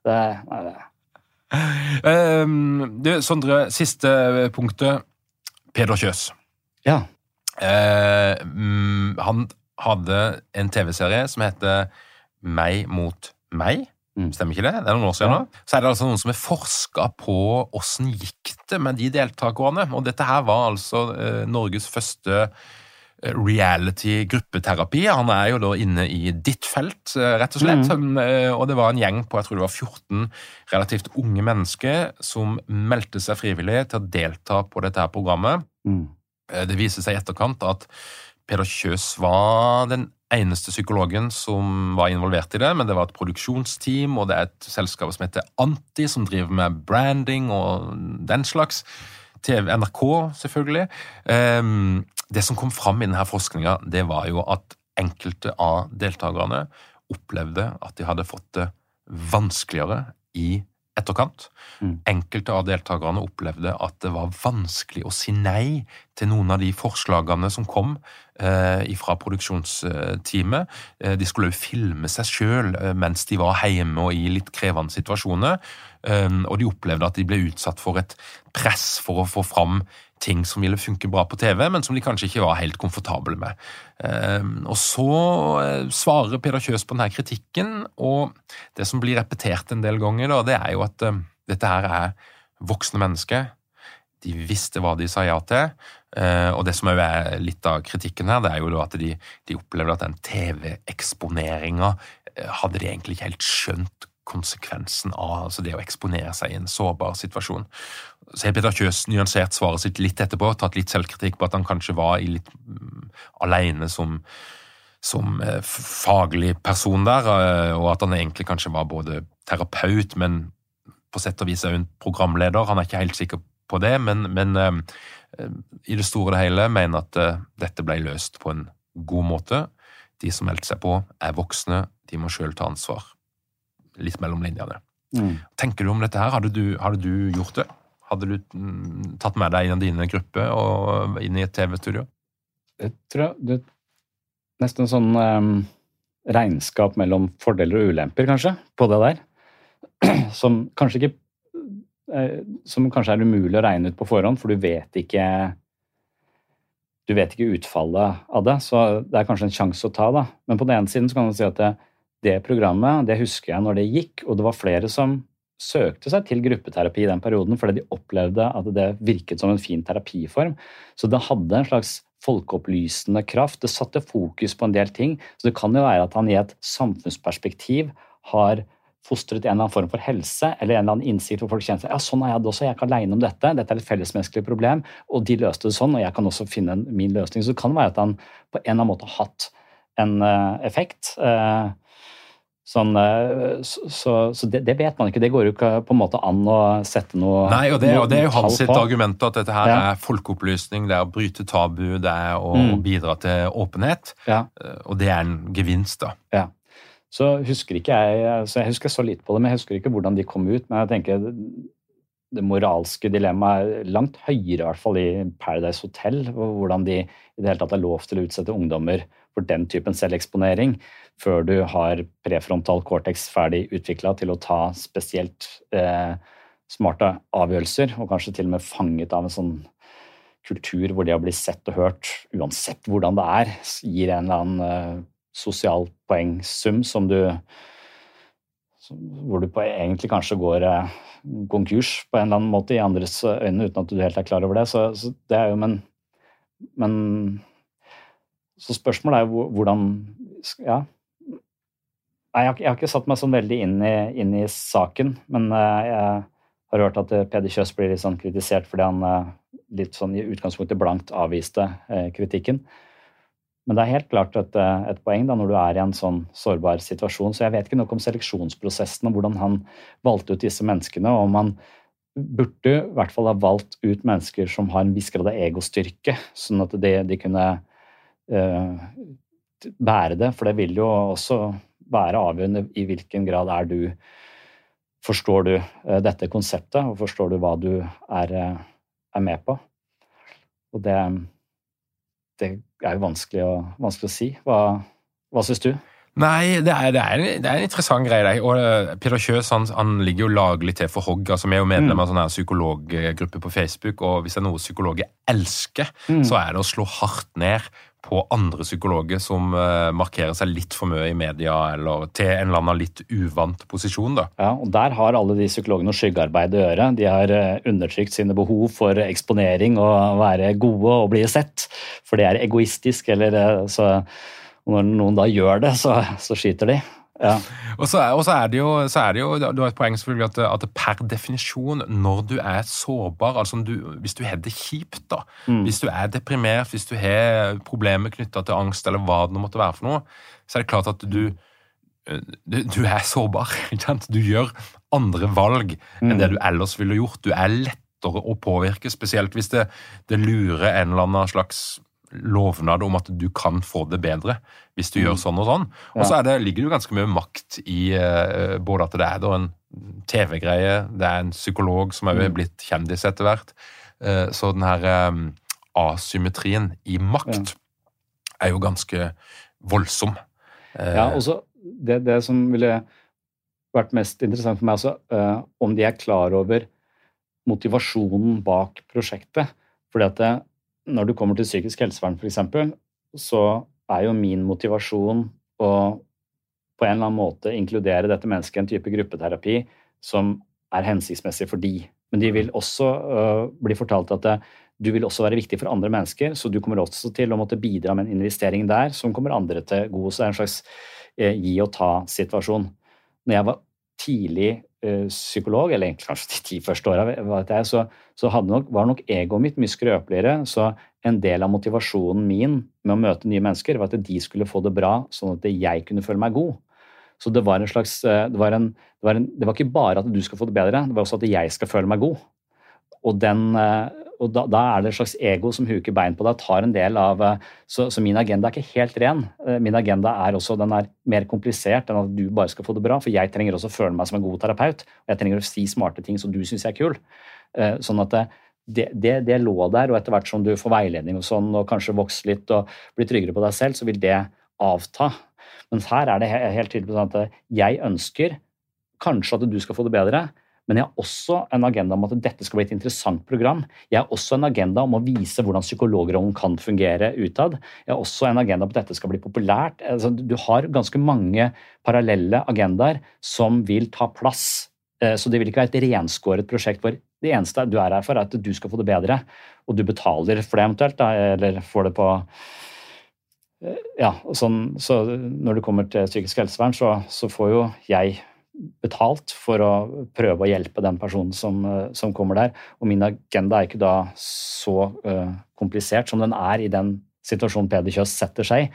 Det, nei, det. Um, du, Sondre, siste punktet. Peder Kjøs. Ja. Uh, han hadde en TV-serie som heter meg mot meg. Mm. Stemmer ikke det? Det er noen år siden nå. Så er det altså noen som har forska på åssen gikk det med de deltakerne. Og dette her var altså eh, Norges første eh, reality gruppeterapi. Han er jo da inne i ditt felt, eh, rett og slett. Mm. Og det var en gjeng på jeg tror det var 14 relativt unge mennesker som meldte seg frivillig til å delta på dette her programmet. Mm. Det viser seg i etterkant at Peder Kjøs var den eneste psykologen som var involvert i det, men det var et produksjonsteam, og det er et selskap som heter Anti, som driver med branding og den slags. TV, NRK, selvfølgelig. Ehm, det som kom fram i denne forskninga, det var jo at enkelte av deltakerne opplevde at de hadde fått det vanskeligere i etterkant. Mm. Enkelte av deltakerne opplevde at det var vanskelig å si nei til noen av de forslagene som kom eh, fra produksjonsteamet. Eh, de skulle jo filme seg sjøl eh, mens de var hjemme og i litt krevende situasjoner. Eh, og de opplevde at de ble utsatt for et press for å få fram ting som ville funke bra på TV, men som de kanskje ikke var helt komfortable med. Ehm, og så eh, svarer Peder Kjøs på denne kritikken, og det som blir repetert en del ganger, det er jo at eh, dette her er voksne mennesker. De visste hva de sa ja til. Eh, og det som er litt av kritikken her, det er jo at de, de opplevde at den TV-eksponeringa hadde de egentlig ikke helt skjønt konsekvensen av altså det å eksponere seg i en sårbar situasjon. Så har Peter Kjøs nyansert svaret sitt litt etterpå, tatt litt selvkritikk på at han kanskje var litt um, alene som, som uh, faglig person der, uh, og at han egentlig kanskje var både terapeut, men på sett og vis òg en programleder. Han er ikke helt sikker på det, men, men uh, i det store og hele mener at dette ble løst på en god måte. De som meldte seg på, er voksne, de må sjøl ta ansvar litt mellom linjene. Mm. Tenker du om dette her? Hadde du, hadde du gjort det? Hadde du mm, tatt med deg en av dine grupper og inn i et TV-studio? Jeg tror det er nesten sånn um, regnskap mellom fordeler og ulemper, kanskje, på det der. Som kanskje ikke eh, Som kanskje er umulig å regne ut på forhånd, for du vet ikke du vet ikke utfallet av det, så det er kanskje en sjanse å ta. da. Men på den ene siden så kan du si at det, det programmet, det husker jeg når det gikk, og det var flere som søkte seg til gruppeterapi i den perioden fordi de opplevde at det virket som en fin terapiform. Så det hadde en slags folkeopplysende kraft. Det satte fokus på en del ting. Så det kan jo være at han i et samfunnsperspektiv har fostret en eller annen form for helse eller en eller annen innsikt hvor folk kjenner seg ja, sånn er jeg det også, jeg er ikke om dette, dette er et fellesmenneskelig problem, og de løste det sånn, og jeg kan også finne min løsning. Så det kan være at han på en eller annen måte har hatt en uh, effekt. Uh, Sånn, eh, så, så det, det, vet man ikke. Det går jo ikke på en måte an å sette noe Nei, og det, og det er jo hans sitt argument at dette her ja. er folkeopplysning, det er å bryte tabu, det er å, mm. bidra til åpenhet. Ja. Eh, og det er en gevinst, da. Ja. Så husker ikke jeg så Jeg husker så lite på det, men jeg husker ikke hvordan de kom ut. Men jeg tenker det moralske dilemmaet er langt høyere, i hvert fall i Paradise Hotel. Hvordan de i det hele tatt har lov til å utsette ungdommer for den typen selveksponering før du har prefrontal cortex ferdig utvikla til å ta spesielt eh, smarte avgjørelser, og kanskje til og med fanget av en sånn kultur hvor det å bli sett og hørt, uansett hvordan det er, gir en eller annen eh, sosial poengsum som du Hvor du på, egentlig kanskje går eh, konkurs på en eller annen måte i andres øyne uten at du helt er klar over det. Så, så det er jo Men, men så spørsmålet er hvordan Ja. Nei, jeg har, jeg har, ikke satt meg sånn veldig inn i, inn i saken, men uh, jeg har hørt at uh, Peder Kjøs blir litt sånn kritisert fordi han uh, litt sånn i utgangspunktet blankt avviste kritikken. Men det er helt klart et, et, poeng da, når du er i en sånn sårbar situasjon. Så jeg vet ikke noe om seleksjonsprosessen og hvordan han valgte ut disse menneskene. og om han burde i hvert fall ha valgt ut mennesker som har en viss grad av egostyrke, sånn at de, de kunne uh, bære det. For det vil jo også være avgjørende i hvilken grad er du Forstår du uh, dette konseptet, og forstår du hva du er, uh, er med på? Og det, det er jo vanskelig å, vanskelig å si. Hva, hva syns du? Nei, det er, det, er, det er, en interessant greie. Der. Og Peder Peter Kjøs han, han, ligger jo laglig til for hogg. altså Vi er jo medlem mm. av en sånn psykologgruppe på Facebook, og hvis det er noe psykologer elsker, mm. så er det å slå hardt ned på andre psykologer som uh, markerer seg litt for mye i media, eller til en eller annen litt uvant posisjon. da. Ja, og Der har alle de psykologene skyggearbeid å gjøre. De har uh, undertrykt sine behov for eksponering og være gode og bli sett, for det er egoistisk. eller så når noen da gjør det, så, så skyter de. Ja. Og, så er, er det jo, så er det jo, Du har et poeng selvfølgelig at, at per definisjon, når du er sårbar altså du, Hvis du har det kjipt, da, mm. hvis du er deprimert, hvis du har problemer knytta til angst, eller hva det måtte være for noe, så er det klart at du, du, du er sårbar. Du gjør andre valg enn det mm. du ellers ville gjort. Du er lettere å påvirke, spesielt hvis det, det lurer en eller annen slags lovnad om at du kan få det bedre hvis du mm. gjør sånn og sånn. Og så ligger det jo ganske mye makt i uh, både at det er en TV-greie, det er en psykolog som er mm. blitt kjendis etter hvert. Uh, så den her um, asymmetrien i makt ja. er jo ganske voldsom. Uh, ja, og så det, det, som ville vært mest interessant for meg også, om de er klar over motivasjonen bak prosjektet. Fordi at det, når du kommer til psykisk helsevern, f.eks., så er jo min motivasjon å på en eller annen måte inkludere dette mennesket i en type gruppeterapi som er hensiktsmessig for de. Men de vil også uh, bli fortalt at det, du vil også være viktig for andre mennesker, så du kommer også til å måtte bidra med en investering der som kommer andre til gode. Så det er en slags uh, gi og ta-situasjon. Når jeg var tidlig uh, psykolog, eller kanskje de ti første åra, så, så nok, var nok egoet mitt mye skrøpeligere. Så en del av motivasjonen min med å møte nye mennesker var at de skulle få det bra, sånn at jeg kunne føle meg god. Så det var en slags eh, det var, en, det var, en, det var ikke bare at du skal få det bedre, det var også at jeg skal føle meg god. Og, den, eh, og da, da, er det et slags ego som huker bein på deg, tar en del av eh, så, så, min agenda er ikke helt ren. Min agenda er også den er mer komplisert enn at du bare skal få det bra. For jeg trenger også å føle meg som en god terapeut, og jeg trenger å si smarte ting som du syns er kul. Sånn at det, det, det, lå der, og etter hvert som du får veiledning og sånn, og kanskje vokser litt og blir tryggere på deg selv, så vil det avta. Men her er det helt tydelig sånn at jeg ønsker kanskje at du skal få det bedre, men jeg har også en agenda om at dette skal bli et interessant program. Jeg har også en agenda om å vise hvordan psykologrollen kan fungere utad. Jeg har også en agenda om at dette skal bli populært. Altså, du har ganske mange parallelle agendaer som vil ta plass. Eh, så det vil ikke være et renskåret prosjekt hvor det eneste du er her for, er at du skal få det bedre, og du betaler for det eventuelt, eller får det på eh, Ja, sånn, så når det kommer til psykisk helsevern, så, så, får jo jeg betalt for å prøve å hjelpe den personen som, eh, som kommer der. Og min agenda er ikke da så uh, komplisert som den er i den situasjonen Peder Kjøs setter seg.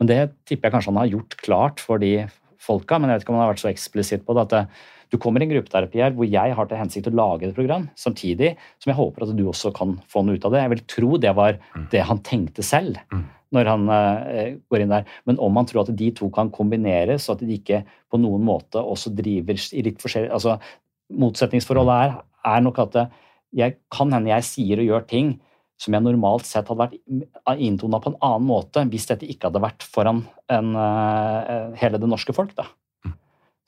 Men det tipper jeg kanskje han har gjort klart for de folka, men jeg vet ikke om han har vært så eksplisitt på det. at det, du kommer i en gruppeterapi her hvor jeg har til hensikt å lage et program, samtidig som jeg håper at du også kan få noe ut av det. Jeg vil tro det var mm. det han tenkte selv mm. Når han uh, går inn der. Men om man tror at de to kan kombineres, og at de ikke på noen måte også driver i litt forskjellig altså Motsetningsforholdet er, er nok at jeg kan hende jeg sier og gjør ting som jeg normalt sett hadde vært inntona på en annen måte hvis dette ikke hadde vært foran en, uh, hele det norske folk. da.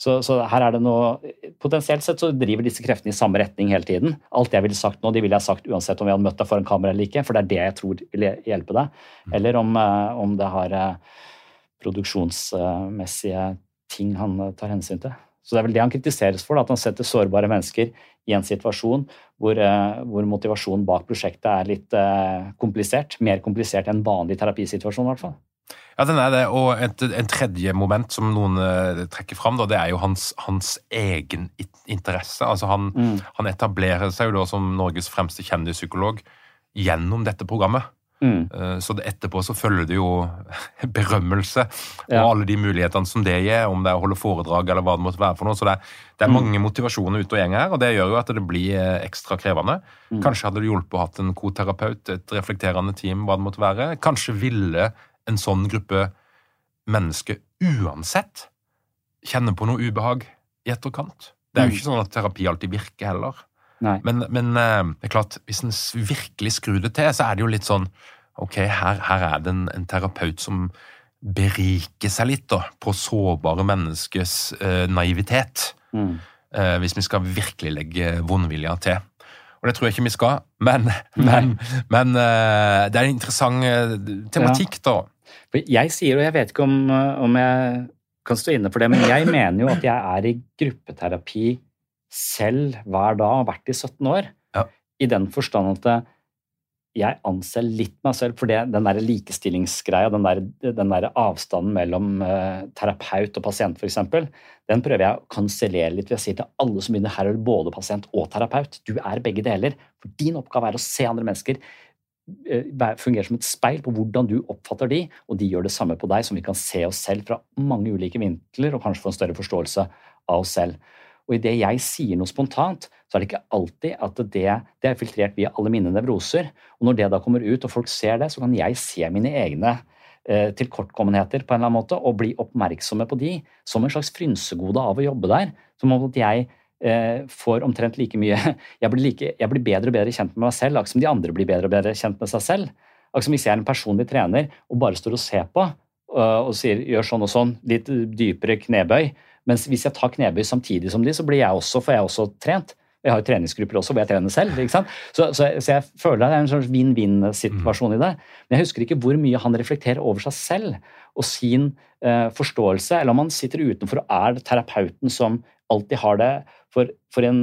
Så, så, her er det noe Potensielt sett så driver disse kreftene i samme retning hele tiden. Alt jeg ville sagt nå, de ville jeg sagt uansett om vi hadde møtt deg foran kamera eller ikke, for det er det jeg tror vil hjelpe deg. Mm. Eller om, eh, om det har eh, produksjonsmessige ting han eh, tar hensyn til. Så det er vel det han kritiseres for, at han setter sårbare mennesker i en situasjon hvor, hvor motivasjonen bak prosjektet er litt komplisert. Mer komplisert enn vanlig terapisituasjon, i hvert fall. Ja, den er det. Og et, en tredje moment som noen uh, trekker fram, da, det er jo hans, hans egen interesse. Altså han, mm. han, etablerer seg jo da som Norges fremste kjendispsykolog gjennom dette programmet. Mm. Eh, Så det etterpå så følger det jo berømmelse og Ja. alle de mulighetene som det gir, om det er å holde foredrag eller hva det måtte være for noe. Så det er, det er Mm. mange motivasjoner ute og gjeng her, og det gjør jo at det blir eh, ekstra krevende. Mm. Kanskje hadde det hjulpet å ha en koterapeut, et reflekterende team, hva det måtte være. Kanskje ville en sånn gruppe mennesker uansett kjenner på noe ubehag i etterkant. Det er jo Mm. ikke sånn at terapi alltid virker heller. Men, men eh, det er klart, hvis en virkelig skrur det til, så er det jo litt sånn Ok, her, her er det en, en terapeut som beriker seg litt da, på sårbare menneskers eh, naivitet. Mm. Eh, hvis vi skal virkelig legge vondvilja til. Og det tror jeg ikke vi skal, men, men, men eh, det er en interessant eh, tematikk, da. Jeg sier, og jeg vet ikke om, eh, om jeg kan stå inne for det, men jeg mener jo at jeg er i gruppeterapi selv hver dag og har vært i 17 år. Ja. I den forstand at eh, jeg anser litt meg selv for det, den der likestillingsgreia, den der, den der avstanden mellom uh, terapeut og pasient f.eks., den prøver jeg å kansellere litt ved å si til alle som begynner her er både pasient og terapeut. Du er begge deler. For din oppgave er å se andre mennesker fungerer fungere som et speil på hvordan du oppfatter de, og de gjør det samme på deg, som vi kan se oss selv fra mange ulike vinkler, og kanskje få en større forståelse av oss selv. Og idet jeg sier noe spontant, så er det ikke alltid at det, det er filtrert via alle mine nevroser. Og når det da kommer ut, og folk ser det, så kan jeg se mine egne eh, tilkortkommenheter på en eller annen måte, og bli oppmerksomme på de som en slags frynsegode av å jobbe der. Som om at jeg eh, får omtrent like mye jeg blir, like, jeg blir bedre og bedre kjent med meg selv, akkurat som de andre blir bedre og bedre kjent med seg selv. Akkurat som hvis jeg er en personlig trener og bare står og ser på øh, og sier gjør sånn og sånn, litt dypere knebøy. Mens hvis jeg tar knebøy samtidig som de, så blir jeg også, får jeg også trent. Jeg har jo treningsgrupper også hvor jeg trener selv. Så, så, så jeg føler det er en slags vinn-vinn-situasjon i det. Men jeg husker ikke hvor mye han reflekterer over seg selv og sin eh, forståelse, eller om han sitter utenfor og er terapeuten som alltid har det. For, for en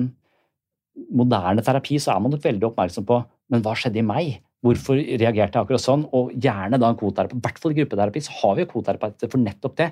moderne terapi så er man nok veldig oppmerksom på men hva skjedde i meg? Hvorfor reagerte jeg akkurat sånn? Og gjerne da en koterapi. I hvert fall i gruppeterapi så har vi jo koterapeuter for nettopp det.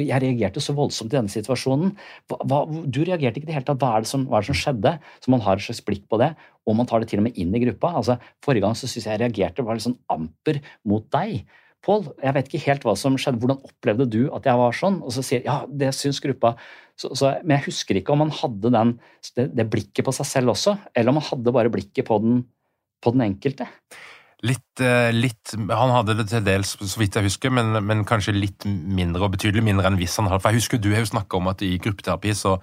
Jeg reagerte så voldsomt i denne situasjonen. Hva, du reagerte ikke i det hele tatt. Hva er, det som, hva er det som skjedde? Så man har et slags blikk på det, og man tar det til og med inn i gruppa. Altså, Forrige gang så syns jeg jeg reagerte var litt sånn amper mot deg. Pål, jeg vet ikke helt hva som skjedde. Hvordan opplevde du at jeg var sånn? Og så sier ja, det syns gruppa. Så, så, men jeg husker ikke om han hadde den, det, det blikket på seg selv også, eller om han hadde bare blikket på den på den enkelte. Litt, eh, litt Han hadde det til dels, så vidt jeg husker, men, men kanskje litt mindre, og betydelig mindre enn hvis han hadde. For jeg husker du har jo snakka om at i gruppeterapi så,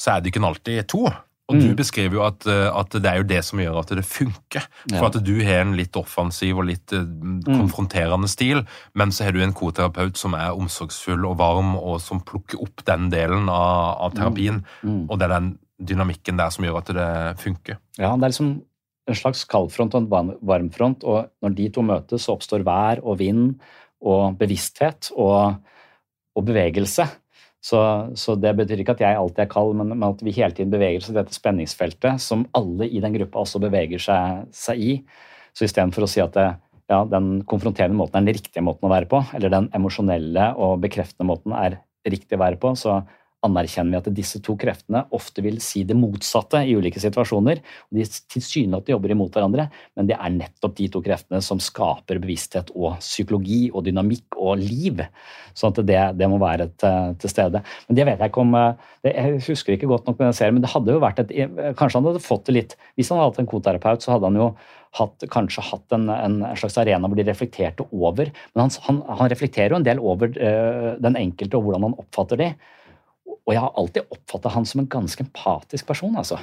så er det ikke alltid to. Og du Mm. beskriver jo at, eh, at det er jo det som gjør at det funker. For Ja. at du har en litt offensiv og litt konfronterende konfronterende stil, men så har du en koterapeut som er omsorgsfull og varm, og som plukker opp den delen av, av terapien. Mm. Og det er den dynamikken der som gjør at det funker. Ja, det er liksom en slags kaldfront og en varmfront, og når de to møtes, så oppstår vær og vind og bevissthet og, og bevegelse. Så, så det betyr ikke at jeg alltid er kald, men, men at vi hele tiden beveger oss i dette spenningsfeltet som alle i den gruppa også beveger seg, seg i. Så istedenfor å si at det, ja, den konfronterende måten er den riktige måten å være på, eller den emosjonelle og bekreftende måten er riktig å være på, så anerkjenner vi at disse to kreftene ofte vil si det motsatte i ulike situasjoner. og De tilsynelatende jobber imot hverandre, men det er nettopp de to kreftene som skaper bevissthet og psykologi og dynamikk og liv. Så det, det må være til, til stede. Men det vet jeg ikke om det, Jeg husker ikke godt nok med den serien, men det hadde jo vært et Kanskje han hadde fått det litt Hvis han hadde hatt en koterapeut, så hadde han jo hatt, kanskje hatt en, en, slags arena hvor de reflekterte over. Men han, han, han reflekterer jo en del over uh, den enkelte og hvordan han oppfatter de. Og jeg har alltid oppfatta han som en ganske empatisk person, altså.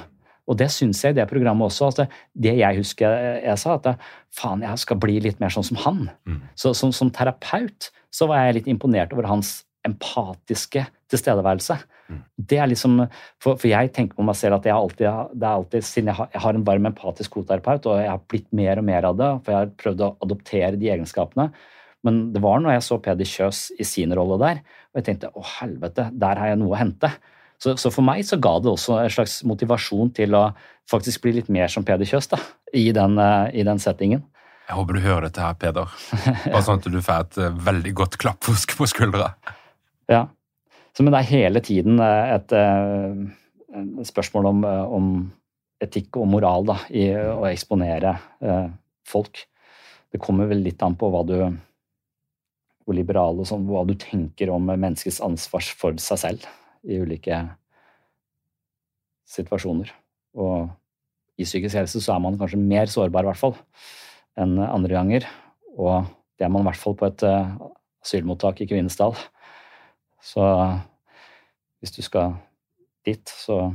Og det syns jeg i det programmet også. Altså, det jeg husker jeg, jeg sa, at faen, jeg skal bli litt mer sånn som han. Mm. Så som, som, terapeut så var jeg litt imponert over hans empatiske tilstedeværelse. Mm. Det er liksom, for, for, jeg tenker på meg selv at jeg alltid, det er alltid, siden jeg har, jeg har en varm empatisk koterapeut, og jeg har blitt mer og mer av det, for jeg har prøvd å adoptere de egenskapene. Men det var når jeg så Peder Kjøs i sin rolle der, og jeg tenkte å helvete, der har jeg noe å hente. Så, så, for meg så ga det også en slags motivasjon til å faktisk bli litt mer som Peder Kjøs da, i den, uh, i den settingen. Jeg håper du hører dette her, Peder. Bare sånn at du får et uh, veldig godt klapp på skuldra. Ja. Så, men det er hele tiden et, et spørsmål om, om, etikk og moral da, i å eksponere folk. Det kommer vel litt an på hva du og sånn, hva du tenker om menneskets ansvar for seg selv i ulike situasjoner. Og i psykisk helse så er man kanskje mer sårbar, i hvert fall, enn andre ganger. Og det er man i hvert fall på et uh, asylmottak i Kvinesdal. Så hvis du skal dit, så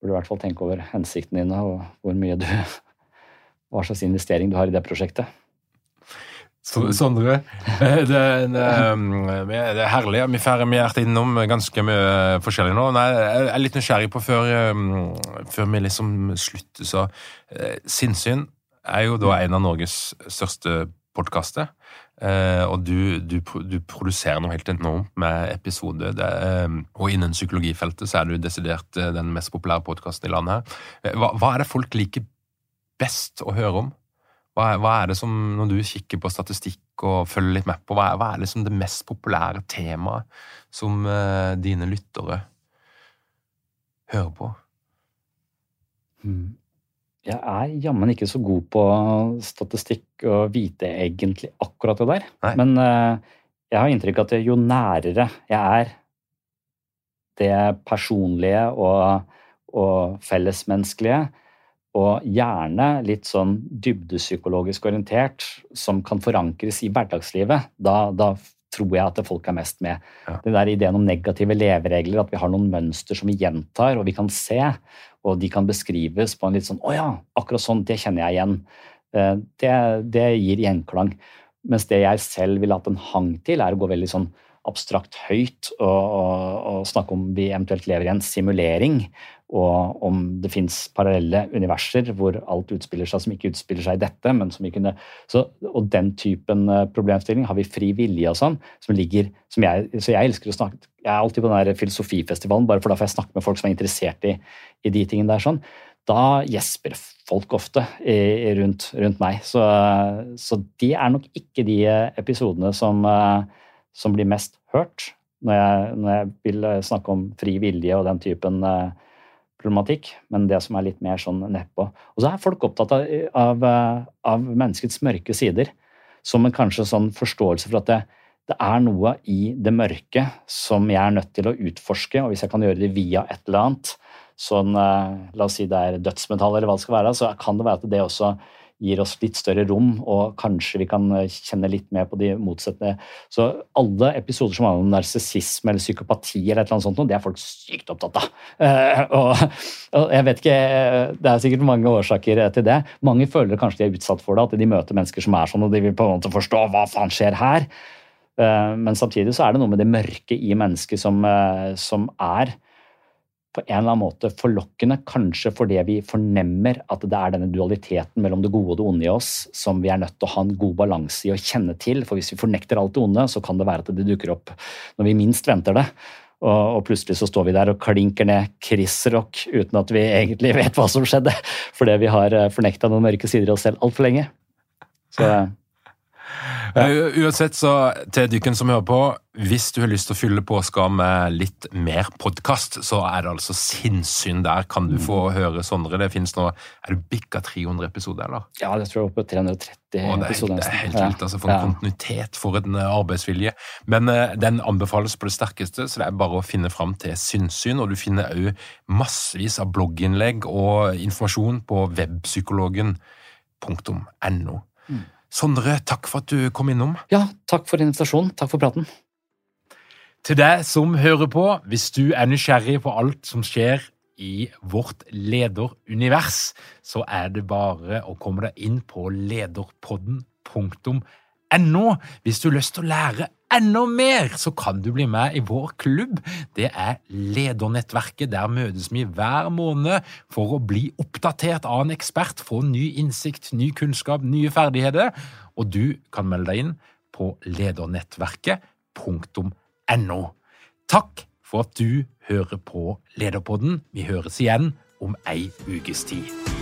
burde du i hvert fall tenke over hensikten din og hvor mye du Hva slags investering du har i det prosjektet. Sondre, eh, det, det, er herlig. Vi får vært innom ganske mye forskjellig nå. Nei, jeg er litt nysgjerrig på før, før vi liksom slutter, så eh, Sinnsyn er jo da en av Norges største podkaster. Eh, og du, du, du, produserer noe helt enormt med episoder. og innen psykologifeltet så er du desidert den mest populære podkasten i landet. Hva, hva er det folk liker best å høre om? Hva, hva, er det som, når du kikker på statistikk og følger litt med på, hva er, hva er liksom det mest populære temaet som uh, dine lyttere hører på? Hmm. Jeg er jammen ikke så god på statistikk og vite egentlig akkurat det der. Nei. Men uh, jeg har inntrykk av at jo nærere jeg er det personlige og, og fellesmenneskelige, og gjerne litt sånn dybdepsykologisk orientert, som kan forankres i hverdagslivet, da, da tror jeg at folk er mest med. Ja. Den der ideen om negative leveregler, at vi har noen mønster som vi gjentar og vi kan se, og de kan beskrives på en litt sånn 'Å ja, akkurat sånn, det kjenner jeg igjen'. Eh, det, det gir gjenklang. Mens det jeg selv ville hatt en hang til, er å gå veldig sånn abstrakt høyt og, og, og, snakke om vi eventuelt lever i en simulering, og om det fins parallelle universer hvor alt utspiller seg som ikke utspiller seg i dette. men som vi kunne, så, Og den typen eh, problemstilling har vi fri vilje og sånn, som ligger som jeg, Så jeg elsker å snakke Jeg er alltid på den der filosofifestivalen, bare for da får jeg snakke med folk som er interessert i, i de tingene der. sånn, Da gjesper folk ofte i, rundt, rundt, meg. Så, så de er nok ikke de episodene som uh, som blir mest hørt når jeg, når jeg vil eh, snakke om fri vilje og den typen uh, problematikk, men det som er litt mer sånn nedpå. Og så er folk opptatt av, eh, av, menneskets mørke sider, som en kanskje sånn forståelse for at det, det, er noe i det mørke som jeg er nødt til å utforske, og hvis jeg kan gjøre det via et eller annet, sånn La oss si det er dødsmetall eller hva det skal være, så kan det være at det også gir oss litt større rom, og kanskje vi kan eh, kjenne litt mer på de motsatte. Så alle episoder som handler om narsissisme eller psykopati, eller et annet sånt, det er folk sykt opptatt av. Uh, og, jeg vet ikke, Det er sikkert mange årsaker til det. Mange føler kanskje de er utsatt for det, at de møter mennesker som er sånn, og de vil på en måte forstå hva faen skjer her. Uh, men samtidig så er det noe med det mørke i mennesket som, som er på en eller annen måte forlokkende, kanskje fordi vi fornemmer at det er denne dualiteten mellom det gode og det onde i oss som vi er nødt til å ha en god balanse i å kjenne til. For hvis vi fornekter alt det onde, så kan det være at det dukker opp når vi minst venter det. Og, og plutselig så står vi der og klinker ned Chris Rock uten at vi egentlig vet hva som skjedde, fordi vi har eh, fornekta noen mørke sider i oss selv altfor lenge. Så ja. Uansett, så til dykken som hører på, hvis du har lyst til å fylle påska med litt mer podkast, så er det altså sinnssyn der. Kan du få mm. høre Sondre? Det fins nå Er du bikka 300 episoder, eller? Ja, det tror jeg er oppe på 330 Å, episoder. Det er helt vilt. altså For en ja. kontinuitet, for en eh, arbeidsvilje. Men uh, den anbefales på det sterkeste, så det er bare å finne fram til sinnssyn. Og du finner òg massevis av blogginnlegg og informasjon på webpsykologen.no. Sondre, takk for at du kom innom. Ja, takk for invitasjonen. Takk for praten. Til deg som hører på, hvis du er nysgjerrig på alt som skjer i vårt lederunivers, så er det bare å komme deg inn på lederpodden.no hvis du har lyst til å lære enda mer, så kan du bli med i vår klubb. Det er Ledernettverket. Der møtes vi hver måned for å bli oppdatert av en ekspert, få ny innsikt, ny kunnskap, nye ferdigheter. Og du kan melde deg inn på ledernettverket.no. Takk for at du hører på Lederpodden. Vi høres igjen om ei ukes tid.